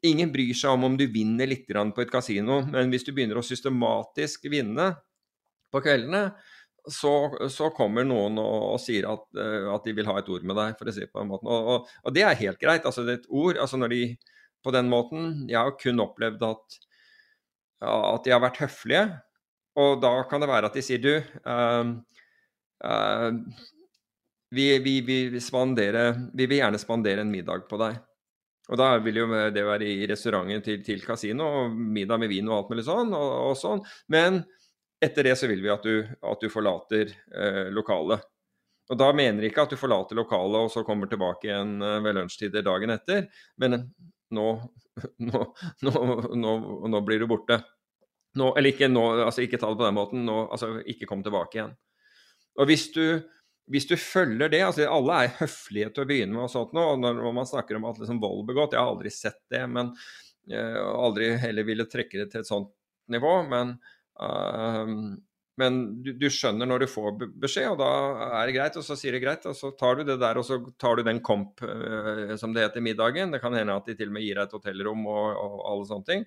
ingen bryr seg om om du vinner litt på et kasino, men hvis du begynner å systematisk vinne på kveldene, så, så, kommer noen og, og sier at, uh, at, de vil ha et ord med deg, for å si det på den måten. Og, og, og, det er helt greit. altså det er et ord, altså når de på den måten Jeg har kun opplevd at, at de har vært høflige, og da kan det være at de sier du uh, uh, vi, vi, vi, spandere, vi, vil gjerne spandere en middag på deg. Og da vil jo det være i restauranten til, til kasino, og middag med vin og alt mulig sånn. og, og sånn. Men etter det så vil vi at du, at du forlater eh, lokalet. Og Da mener jeg ikke at du forlater lokalet og så kommer tilbake igjen eh, ved lunsjtider dagen etter, men nå, nå, nå, nå blir du borte. eller ikke, altså ikke ta det på den måten, altså ikke kom tilbake igjen. Og hvis du, hvis du følger det altså Alle er høflige til å begynne med og sånt nå, og når man snakker om at liksom vold begått Jeg har aldri sett det, men uh, aldri heller ville trekke det til et sånt nivå. men Ehm, men du, du, skjønner når du får beskjed, og da er det greit. Og så sier det greit, og så tar du det der, og så tar du den komp, uh, som det heter, middagen. Det kan hende at de til og med gir deg et hotellrom og, og, alle sånne ting.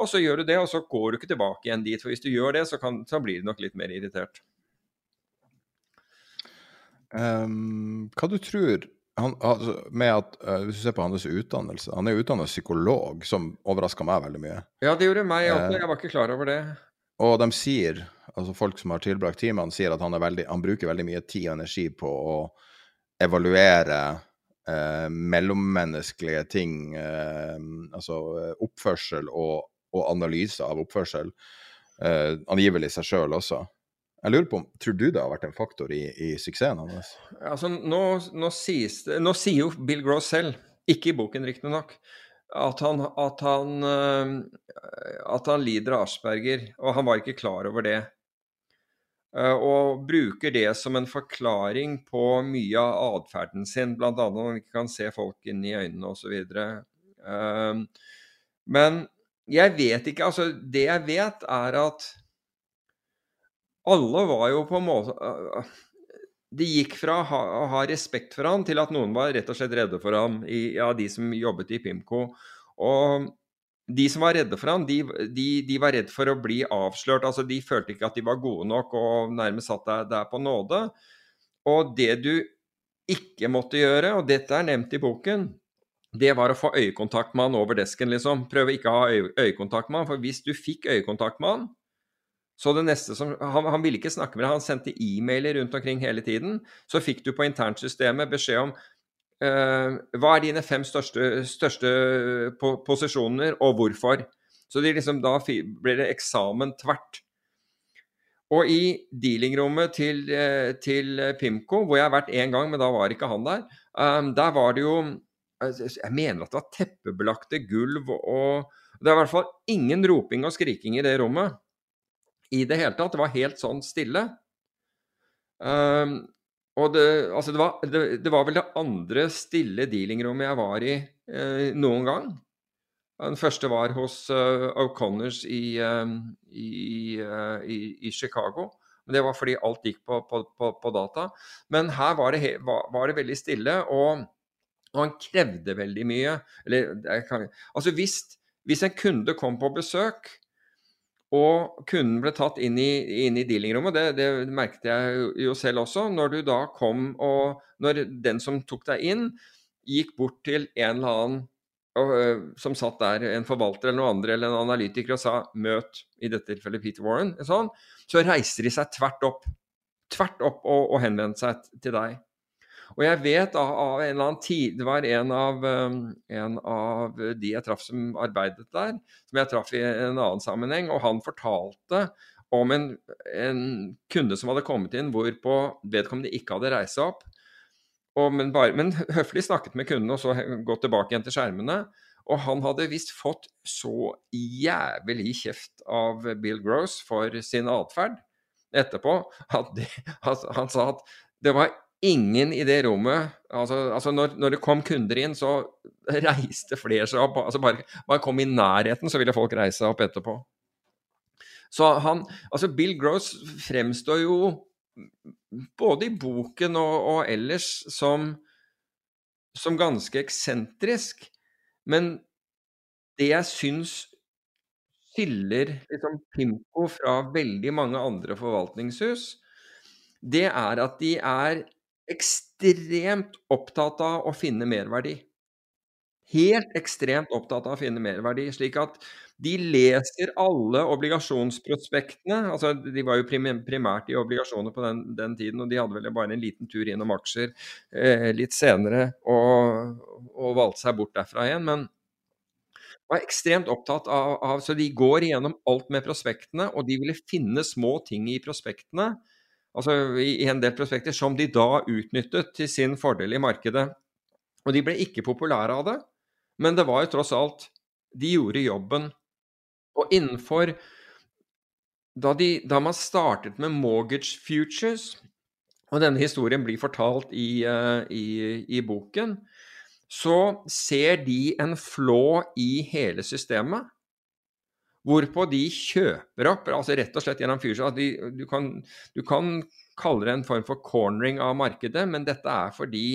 Og så gjør du det, og så går du ikke tilbake igjen dit. For hvis du gjør det, så, kan, så blir du nok litt mer irritert.
Um, hva du tror han, altså, med at, uh, Hvis du ser på hans utdannelse Han er jo utdannet psykolog, som overraska meg veldig mye.
Ja, det gjorde meg også. Jeg var ikke klar over det.
Og de sier, altså folk som har tilbrakt timene, sier at han, veldig, han, bruker veldig mye tid og energi på å evaluere uh, mellommenneskelige ting, altså oppførsel og, og, analyse av oppførsel, angivelig seg sjøl også. Jeg lurer på, Tror du det har vært en faktor i, i suksessen hans?
Altså, nå, nå, sies, nå sier jo Bill Gross selv, ikke i boken riktignok, at at han, eh, at han lider av Asperger, og han var ikke klar over det. Eh, og bruker det som en forklaring på mye av atferden sin, bl.a. når han ikke kan se folk inn i øynene osv. Men jeg vet ikke Altså, det jeg vet, er at alle var jo på en måte Det gikk fra å ha, ha respekt for ham til at noen var rett og slett redde for ham, i, ja, de som jobbet i Pimco. Og de som var redde for ham, de, de, de, var redd for å bli avslørt. altså De følte ikke at de var gode nok og nærmest satt der, der på nåde. Og det du ikke måtte gjøre, og dette er nevnt i boken, det var å få øyekontakt med han over desken, liksom. Prøve ikke å ha øye, øyekontakt med han, for hvis du fikk øyekontakt med han, så det neste som Han, han ville ikke snakke med deg, han sendte e-mailer rundt omkring hele tiden. Så fikk du på internsystemet beskjed om uh, hva er dine fem største, største po posisjoner, og hvorfor. Så liksom, da ble det eksamen tvert. Og i dealingrommet til, eh, til, Pimco, hvor jeg har vært én gang, men da var ikke han der, um, der var det jo Altså, jeg mener at det var teppebelagte gulv og Det er i hvert fall ingen roping og skriking i det rommet. I det hele tatt. Det var helt sånn stille. Um, og det, altså det, var, det, det, var, vel det andre stille dealingrommet jeg var i eh, noen gang. Den første var hos uh, O'Connors i, uh, i, uh, i, i, Chicago. Men det var fordi alt gikk på, på, på, på data. Men her var det, var, var veldig stille. og og han krevde veldig mye. Eller, kan, altså hvis, hvis, en kunde kom på besøk, og kunden ble tatt inn i, i dealingrommet, det, det, merket jeg jo selv også, når du da kom og Når den som tok deg inn, gikk bort til en eller annen og, som satt der, en forvalter eller noen andre, eller en analytiker, og sa 'møt', i dette tilfellet Peter Warren, sånn, så reiste de seg tvert opp. Tvert opp og, og henvendte seg til deg. Og jeg vet av, av, en eller annen tid Det var en av, um, en av de jeg traff som arbeidet der, som jeg traff i en annen sammenheng, og han fortalte om en, en kunde som hadde kommet inn, hvorpå vedkommende ikke hadde reist seg opp. Og, men, bare, men, høflig snakket med kunden og så gått tilbake igjen til skjermene. Og han hadde visst fått så jævlig kjeft av Bill Gross for sin atferd etterpå at det, altså, han sa at det var ingen i det rommet altså, altså når, når, det kom kunder inn, så reiste flere seg opp. altså Bare, bare kom i nærheten, så ville folk reise seg opp etterpå. Så han Altså, Bill Gross fremstår jo både i boken og, og ellers som, som ganske eksentrisk. Men det jeg syns skiller liksom Pimco fra veldig mange andre forvaltningshus, det er at de er ekstremt opptatt av å finne merverdi. Helt ekstremt opptatt av å finne merverdi. Slik at de leser alle obligasjonsprospektene. altså De var jo primært i obligasjoner på den, den, tiden, og de hadde vel bare en liten tur innom aksjer eh, litt senere og, og valgte seg bort derfra igjen. Men var ekstremt opptatt av, av Så de går igjennom alt med prospektene, og de ville finne små ting i prospektene altså i, en del prospekter, som de da utnyttet til sin fordel i markedet. Og de ble ikke populære av det, men det var jo tross alt De gjorde jobben. Og innenfor da, de, da man startet med mortgage futures, og denne historien blir fortalt i, uh, i, i boken, så ser de en flå i hele systemet Hvorpå de kjøper opp, altså rett og slett gjennom Fusion du, du, kan, du kan kalle det en form for cornering av markedet, men dette er fordi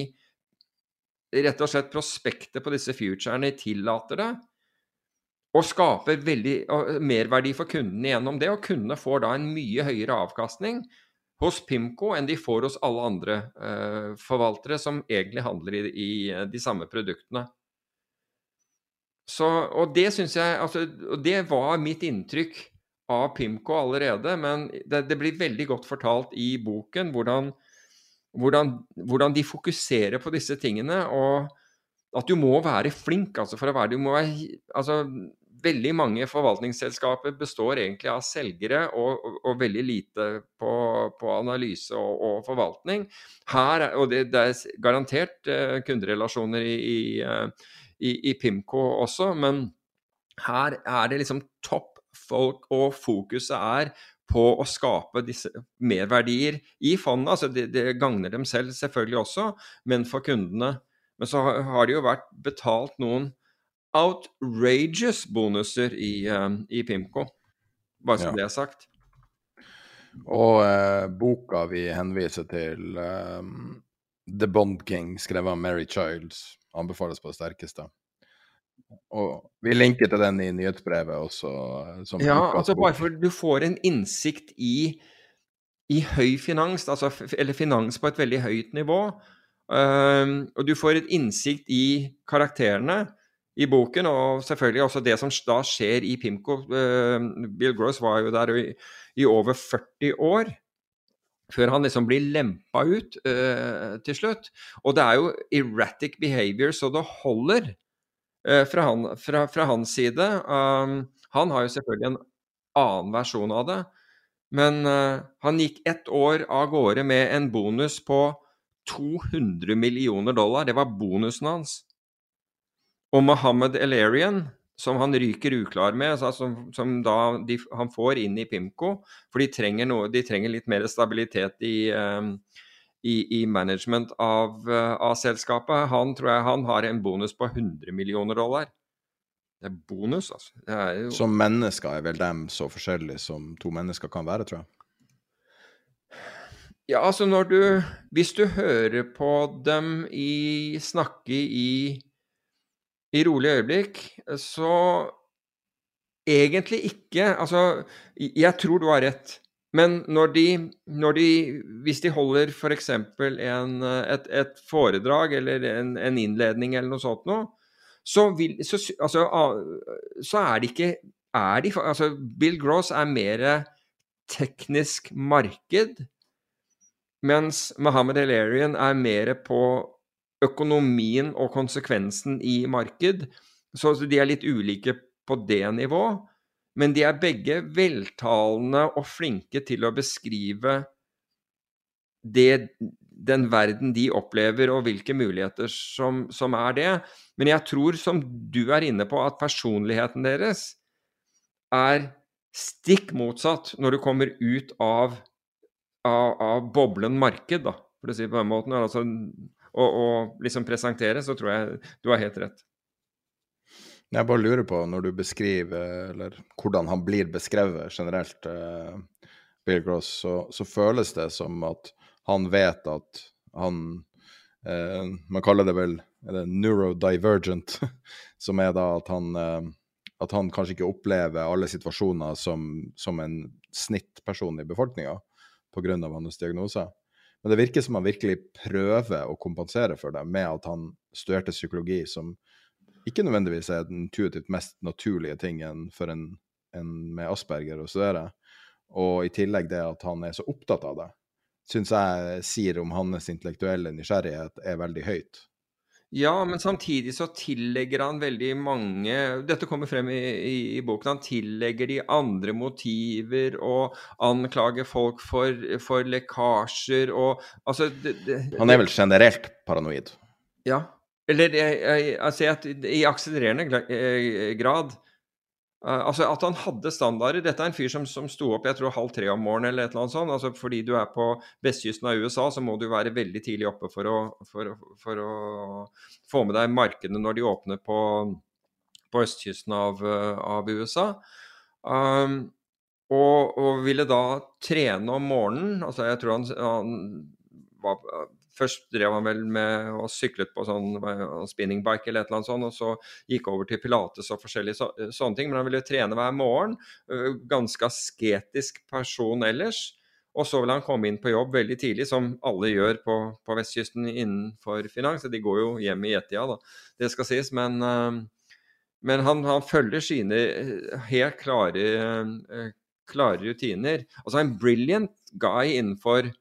rett og slett prospektet på disse futurene tillater det. Og skaper veldig merverdi for kundene gjennom det. Og kundene får da en mye høyere avkastning hos Pimco enn de får hos alle andre uh, forvaltere som egentlig handler i, i de samme produktene. Så, og det syns jeg altså, Og det var mitt inntrykk av Pimco allerede, men det, det blir veldig godt fortalt i boken hvordan, hvordan, hvordan, de fokuserer på disse tingene. Og at du må være flink altså, for å være, du må være altså, Veldig mange forvaltningsselskaper består egentlig av selgere og, og, og veldig lite på, på analyse og, og, forvaltning. Her, og det, det er garantert uh, kunderelasjoner i, i uh, i, i Pimco også, men her er det liksom topp folk, og fokuset er på å skape disse merverdier i fondet. Altså det, det gagner dem selv selvfølgelig også, men for kundene. Men så har det jo vært betalt noen outrageous bonuser i, um, i Pimco. Bare så
Ja.
det er sagt.
Og eh, boka vi henviser til, eh, The Bond King, skrevet av Mary Childs, anbefales på det sterkeste. Og vi linker til den i nyhetsbrevet også. Som
Ja, altså bare for du får en innsikt i, i høy finans, altså, eller finans på et veldig høyt nivå. Um, og du får et innsikt i karakterene i boken, og selvfølgelig også det som da skjer i Pimco. Uh, Bill Gross var jo der i, i over 40 år. Før han liksom blir lempa ut uh, til slutt. Og det er jo erratic behavior så det holder uh, fra, han, fra, fra hans side. Um, han har jo selvfølgelig en annen versjon av det. Men uh, han gikk ett år av gårde med en bonus på 200 millioner dollar. Det var bonusen hans. Og Mohammed Elarian, som han ryker uklar med, altså, som, som de, han får inn i Pimco, for de trenger, noe, de trenger litt mer stabilitet i, um, i, i management av, uh, av selskapet. Han tror jeg han har en bonus på 100 millioner dollar. Det er bonus, altså. Det er jo...
Som mennesker er vel dem så forskjellige som to mennesker kan være, tror jeg.
Ja, altså når du Hvis du hører på dem i snakke i i rolige øyeblikk, så egentlig ikke. Altså, jeg tror du har rett. Men når de, når de Hvis de holder f.eks. Et, et foredrag eller en, en innledning eller noe sånt noe, så, vil, så, altså, så er det ikke er de, altså, Bill Gross er mer teknisk marked, mens Mohammed Elarian er mer på økonomien og konsekvensen i marked. Så de er litt ulike på det nivå. Men de er begge veltalende og flinke til å beskrive det, den verden de opplever, og hvilke muligheter som, som, er det. Men jeg tror, som du er inne på, at personligheten deres er stikk motsatt når du kommer ut av, av, av boblen marked, da, for å si det på den måten. Altså, og, å liksom presentere, så tror jeg du har helt rett.
Jeg bare lurer på, når du beskriver, eller hvordan han blir beskrevet generelt, eh, Bill Gross, så, så, føles det som at han vet at han eh, Man kaller det vel det neurodivergent, som er da at han, eh, at han kanskje ikke opplever alle situasjoner som, som en snittperson i befolkninga pga. hans diagnose. Men det virker som han virkelig prøver å kompensere for det med at han studerte psykologi, som ikke nødvendigvis er den intuitivt mest naturlige tingen for en, en med asperger å studere. Og i tillegg det at han er så opptatt av det, syns jeg sier om hans intellektuelle nysgjerrighet er veldig høyt.
Ja, men samtidig så tillegger han veldig mange Dette kommer frem i, i, i boken. Han tillegger de andre motiver og anklager folk for, for lekkasjer og Altså det, det,
Han er vel generelt paranoid?
Ja. Eller jeg, jeg, altså at i akselererende grad. Uh, altså At han hadde standarder Dette er en fyr som, som sto opp jeg tror halv tre om morgenen eller et eller annet sånt. altså Fordi du er på vestkysten av USA, så må du være veldig tidlig oppe for å, for, for å få med deg markedene når de åpner på, på østkysten av, av USA. Um, og, og, ville da trene om morgenen. altså Jeg tror han, han var Først drev han vel med og syklet på sånn spinningbike eller et eller annet sånt, og så gikk over til pilates og forskjellige så, sånne ting. Men han ville trene hver morgen. Ganske asketisk person ellers. Og så vil han komme inn på jobb veldig tidlig, som alle gjør på, på vestkysten innenfor finans. De går jo hjem i ett-tida, da. Det skal sies. Men, men han, han, følger sine helt klare, klare rutiner. Altså en brilliant guy innenfor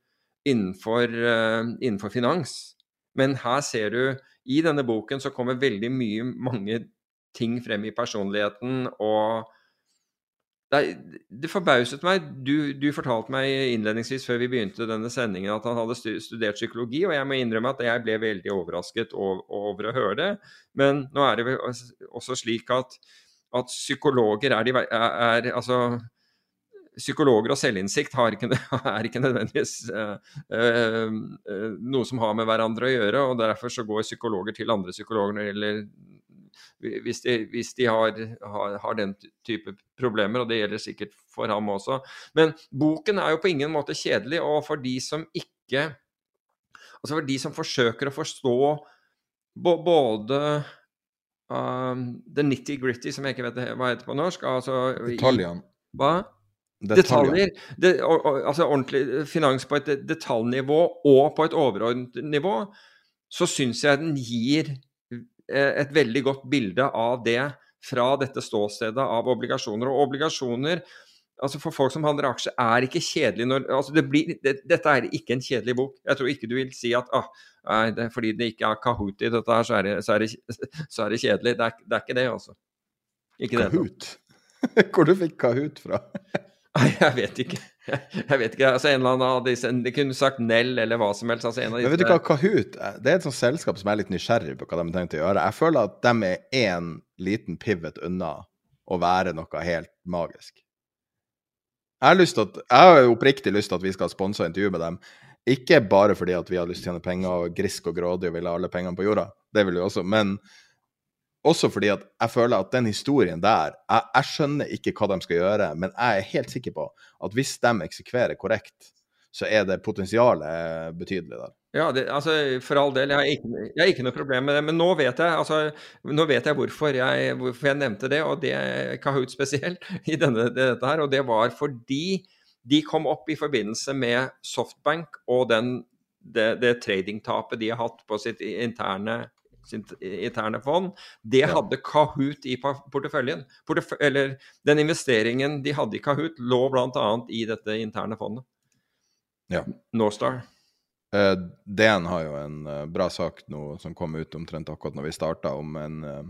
Innenfor, uh, innenfor, finans. Men her ser du I denne boken så kommer veldig mye mange ting frem i personligheten, og det, det, forbauset meg. Du, du, fortalte meg innledningsvis før vi begynte denne sendingen at han hadde studert psykologi, og jeg må innrømme at jeg ble veldig overrasket over, over å høre det. Men nå er det vel også slik at, at psykologer er, de, er, er, Altså psykologer og selvinnsikt ikke, er ikke nødvendigvis uh, uh, noe som har med hverandre å gjøre. og Derfor så går psykologer til andre psykologer når det gjelder hvis de, hvis de har, har, har, den type problemer, og det gjelder sikkert for ham også. Men boken er jo på ingen måte kjedelig, og for de som ikke Altså for de som forsøker å forstå både um, the nitty-gritty, som jeg ikke vet hva heter på norsk altså,
Detaljene.
Hva? Detaljer. Det, altså ordentlig finans på et detaljnivå og på et overordnet nivå, så syns jeg den gir Eh, et veldig godt bilde av det fra dette ståstedet av obligasjoner. Og obligasjoner altså For folk som handler aksjer, er ikke kjedelig når altså det blir, det, Dette er ikke en kjedelig bok. Jeg tror ikke du vil si at ah, nei, det, fordi det ikke er Kahoot i dette her, så er det, så er det, så er det kjedelig. Det er, det er, ikke det, altså.
Ikke Kahoot? Hvor du fikk Kahoot fra?
Nei, jeg vet ikke. Jeg vet ikke, altså En eller annen av disse De kunne sagt Nell eller hva som helst. altså en av disse...
Men vet du hva, Kahoot det er et sånt selskap som er litt nysgjerrig på hva de har tenkt å gjøre. Jeg føler at de er én liten pivot unna å være noe helt magisk. Jeg har, lyst at, jeg har oppriktig lyst til at vi skal sponse intervju med dem. Ikke bare fordi at vi har lyst til å tjene penger og grisk og grådig og vil ha alle pengene på jorda, det vil vi også, men også fordi at jeg føler at den historien der jeg, jeg, skjønner ikke hva de skal gjøre, men jeg er helt sikker på at hvis de eksekverer korrekt, så er det potensialet betydelig der.
Ja, det, altså for all del. Jeg har, ikke, jeg har, ikke, noe problem med det. Men nå vet jeg, altså, nå vet jeg hvorfor, jeg, hvorfor jeg nevnte det, og det Kahoot spesielt i denne, dette her. Og det var fordi de kom opp i forbindelse med Softbank og den, det, det tradingtapet de har hatt på sitt interne sitt interne fond, det hadde Kahoot i porteføljen. Portef eller den investeringen de hadde i Kahoot, lå bl.a. i dette interne fondet.
Ja.
Northstar.
Uh, DN har jo en uh, bra sak nå som kom ut omtrent akkurat når vi starta, om en uh,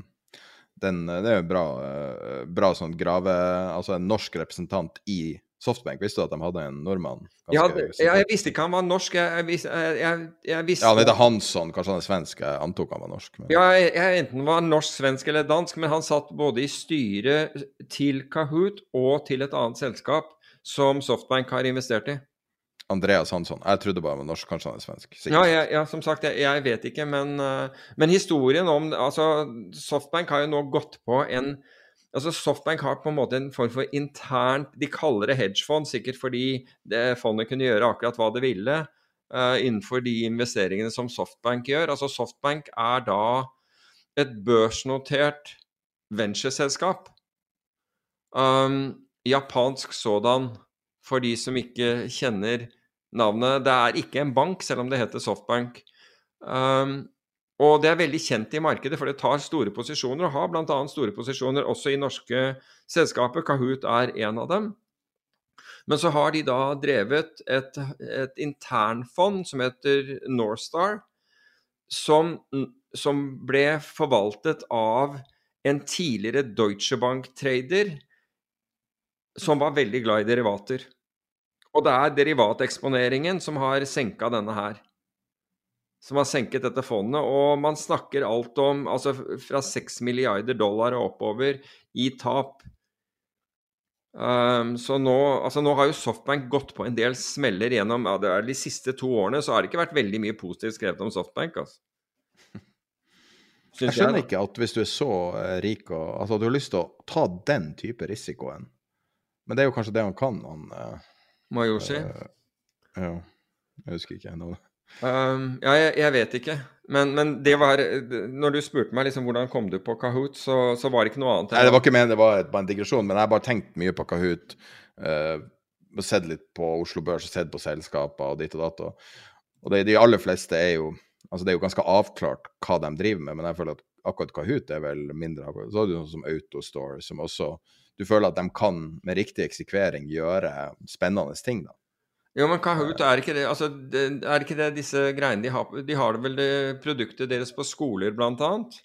den, Det er jo en bra, bra sånn grave... Altså en norsk representant i Softbank, visste du at de hadde en nordmann?
Ja, jeg, jeg, visste ikke han var norsk. Jeg, jeg, jeg visste
Ja, Han heter Hansson, kanskje han er svensk? Jeg antok han var norsk.
Men... Ja, jeg, enten var norsk, svensk eller dansk, men han satt både i styret til Kahoot og til et annet selskap som Softbank har investert i.
Andreas Hansson. Jeg trodde bare han var norsk, kanskje han er svensk.
Ja, ja, ja, som sagt, jeg, vet ikke, men, eh, men historien om Altså, Softbank har jo nå gått på en altså Softbank har på en måte en form for internt De kaller det hedgefond, sikkert fordi det fondet kunne gjøre akkurat hva det ville uh, innenfor de investeringene som Softbank gjør. Altså Softbank er da et børsnotert ventureselskap. Um, japansk sådan, for de som ikke kjenner navnet. Det er ikke en bank, selv om det heter Softbank. Um, og det er veldig kjent i markedet, for det tar store posisjoner, og har bl.a. store posisjoner også i norske selskaper. Kahoot er en av dem. Men så har de da drevet et, et internfond som heter Northstar, som, som ble forvaltet av en tidligere Deutsche Bank-trader som var veldig glad i derivater. Og det er derivateksponeringen som har senka denne her som har senket dette fondet. Og man snakker alt om altså fra 6 milliarder dollar og oppover i tap. Um, så nå, altså nå har jo Softbank gått på en del smeller gjennom ja, det er de siste to årene, så har det ikke vært veldig mye positivt skrevet om Softbank. altså.
Jeg skjønner jeg, ikke at hvis du er så uh, rik og altså, du har lyst til å ta den type risikoen Men det er jo kanskje det han kan, han uh,
Mayoshi?
Uh, ja, jeg husker ikke navnet.
Um, ja, jeg, jeg, vet ikke. Men, men, det var Når du spurte meg liksom hvordan kom du på Kahoot, så, så var det ikke noe annet.
Nei, det var ikke meningen, det var bare en digresjon, men jeg har bare tenkt mye på Kahoot. Uh, sett litt på Oslo Børs og sett på selskaper og ditt og datt. Og, og det, de aller fleste er jo altså det er jo ganske avklart hva de driver med, men jeg føler at akkurat Kahoot er vel mindre. Så er det noe som Autostore, som også Du føler at de kan med riktig eksekvering gjøre spennende ting, da.
Jo, men Kahoot, er ikke det altså, Er ikke det disse greiene de har De har vel det produktet deres på skoler, blant annet?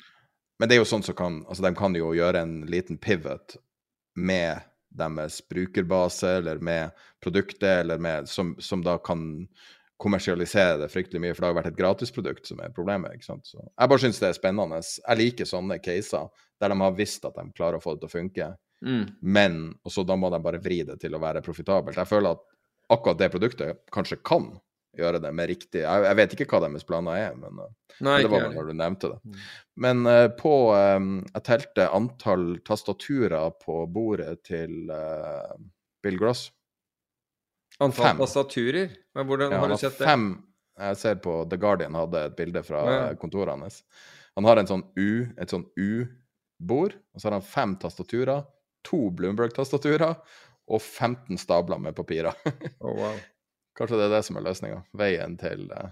Men det er jo sånn som kan Altså, de kan jo gjøre en liten pivot med deres brukerbase, eller med produktet, eller med, som, som da kan kommersialisere det fryktelig mye, for det har vært et gratisprodukt som er problemet. ikke sant? Så jeg bare syns det er spennende. Jeg liker sånne caser der de har visst at de klarer å få det til å funke,
Mm.
men og så da må de bare vri det til å være profitabelt. Jeg føler at akkurat det produktet kanskje kan gjøre det med riktig Jeg, jeg vet ikke hva deres planer er, men uh,
Nei,
det var bare når du nevnte det.
Mm.
Men uh, på um, Jeg telte antall tastaturer på bordet til uh, Bill Gross.
Antall
fem.
tastaturer? Men hvordan
Ja,
har du sett det?
Fem, jeg ser på The Guardian hadde et bilde fra
Ja.
eh, kontoret hans. Han har en sånn U, et sånn U-bord, og så har han fem tastaturer, to Bloomberg-tastaturer og 15 stabler med papirer.
oh, wow.
Kanskje det er det som er løsninga. Veien til uh,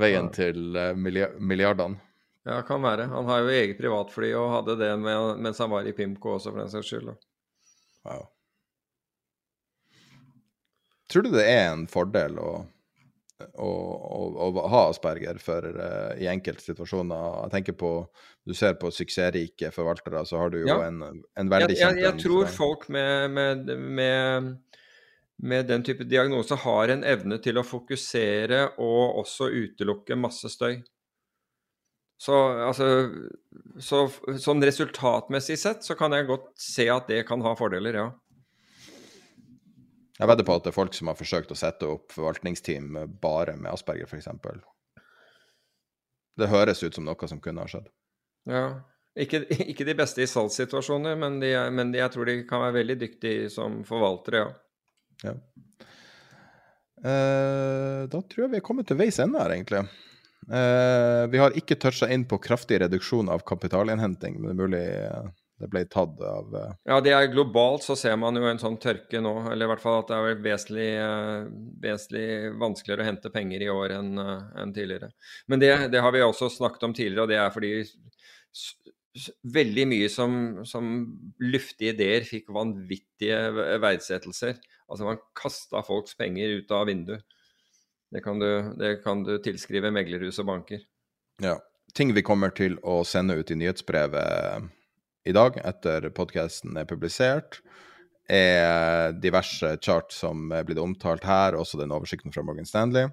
Veien
Ja.
til uh, milliardene.
Ja, kan være. Han har jo eget privatfly og hadde det med, mens han var i Pimco også, for den saks skyld.
Wow. Tror du det er en fordel å, å, å, å ha asperger for, uh, i enkelte situasjoner? Jeg tenker på Du ser på suksessrike forvaltere, så har du jo
Ja.
en, en veldig
Jeg, jeg,
kjent
jeg tror folk med, med, med, med den type diagnose har en evne til å fokusere og også utelukke masse støy. Så altså så, Sånn resultatmessig sett så kan jeg godt se at det kan ha fordeler, ja.
Jeg vedder på at det er folk som har forsøkt å sette opp forvaltningsteam bare med asperger, f.eks. Det høres ut som noe som kunne ha skjedd.
ja. Ikke, ikke de beste i salgssituasjoner, men, de, men de, jeg tror de kan være veldig dyktige som forvaltere, ja.
Ja. Eh, da tror jeg vi er kommet til veis ende her, egentlig. Eh, vi har ikke toucha inn på kraftig reduksjon av kapitalinnhenting, men det er mulig eh, det ble tatt av eh,
Ja, det er globalt så ser man jo en sånn tørke nå, eller i hvert fall at det er vesentlig, eh, vesentlig vanskeligere å hente penger i år enn eh, enn tidligere. Men det, det har vi også snakket om tidligere, og det er fordi veldig mye som, som luftige ideer fikk vanvittige verdsettelser. Altså man kasta folks penger ut av vinduet. Det kan du, det kan du tilskrive meglerhus og banker.
ja, ting vi kommer til å sende ut i nyhetsbrevet i dag, etter podkasten er publisert, er diverse chart som er blitt omtalt her, også den oversikten fra Morgan Stanley.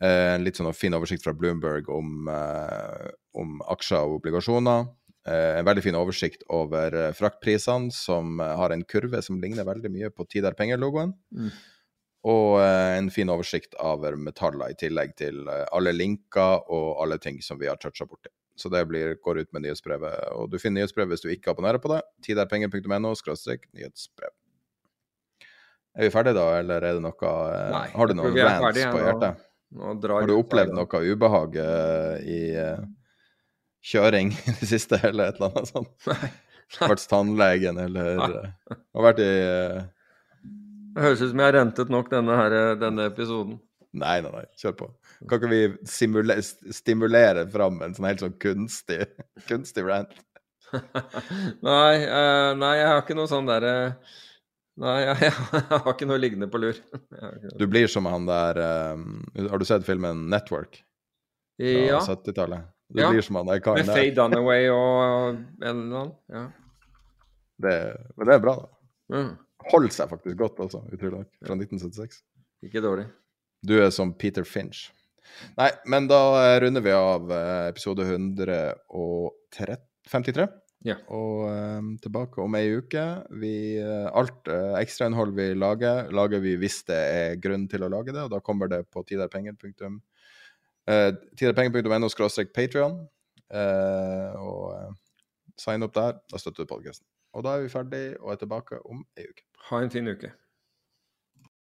Eh, En litt sånn fin oversikt fra Bloomberg om, eh, om aksjer og obligasjoner. Eh, En veldig fin oversikt over eh, fraktprisene, som har en kurve som ligner veldig mye på Tidar Penger-logoen.
Mm.
Og en fin oversikt over metaller, i tillegg til alle linker og alle ting som vi har toucha borti. Så det blir, går ut med nyhetsbrevet. Og du finner nyhetsbrevet hvis du ikke abonnerer på det. Tiderpenger.no nyhetsbrev. Er vi ferdige da, eller er det noe eh,
Nei,
Har du noen rants på hjertet?
Nå drar
Har du opplevd
noe
noe ubehag eh, i uh, kjøring i det siste, eller et eller annet sånt?
Nei.
Vært hos tannlegen, eller eh, Har vært i uh...
Det høres ut som jeg har rentet nok denne, her, denne episoden.
Nei, nei, nei, kjør på. Kan ikke vi simulere, stimulere fram en sånn helt sånn kunstig, kunstig rant?
nei, uh, nei, jeg har ikke noe sånn derre Nei, jeg, jeg har ikke noe liggende på lur.
Du blir som han der eh, Har du sett filmen Network fra
Ja,
70-tallet? Du
Ja.
blir som han der karen
med. Faye Dunaway og en eller annen. Ja.
Det, men det er bra, da.
Mm,
Holder seg faktisk godt altså. utrolig nok. Fra 1976.
ikke dårlig.
Du er som Peter Finch. Nei, men da eh, runder vi av eh, episode 153.
Ja.
Og um, tilbake om ei uke. Vi, alt uh, ekstrainnhold vi lager, lager vi hvis det er grunn til å lage det, og da kommer det på tiderpenger.no uh, tiderpenger.no skråstrek Patrion. Uh, og uh, sign opp der. Da støtter du podkasten. Og da er vi ferdig og er tilbake om ei uke.
Ha en fin uke.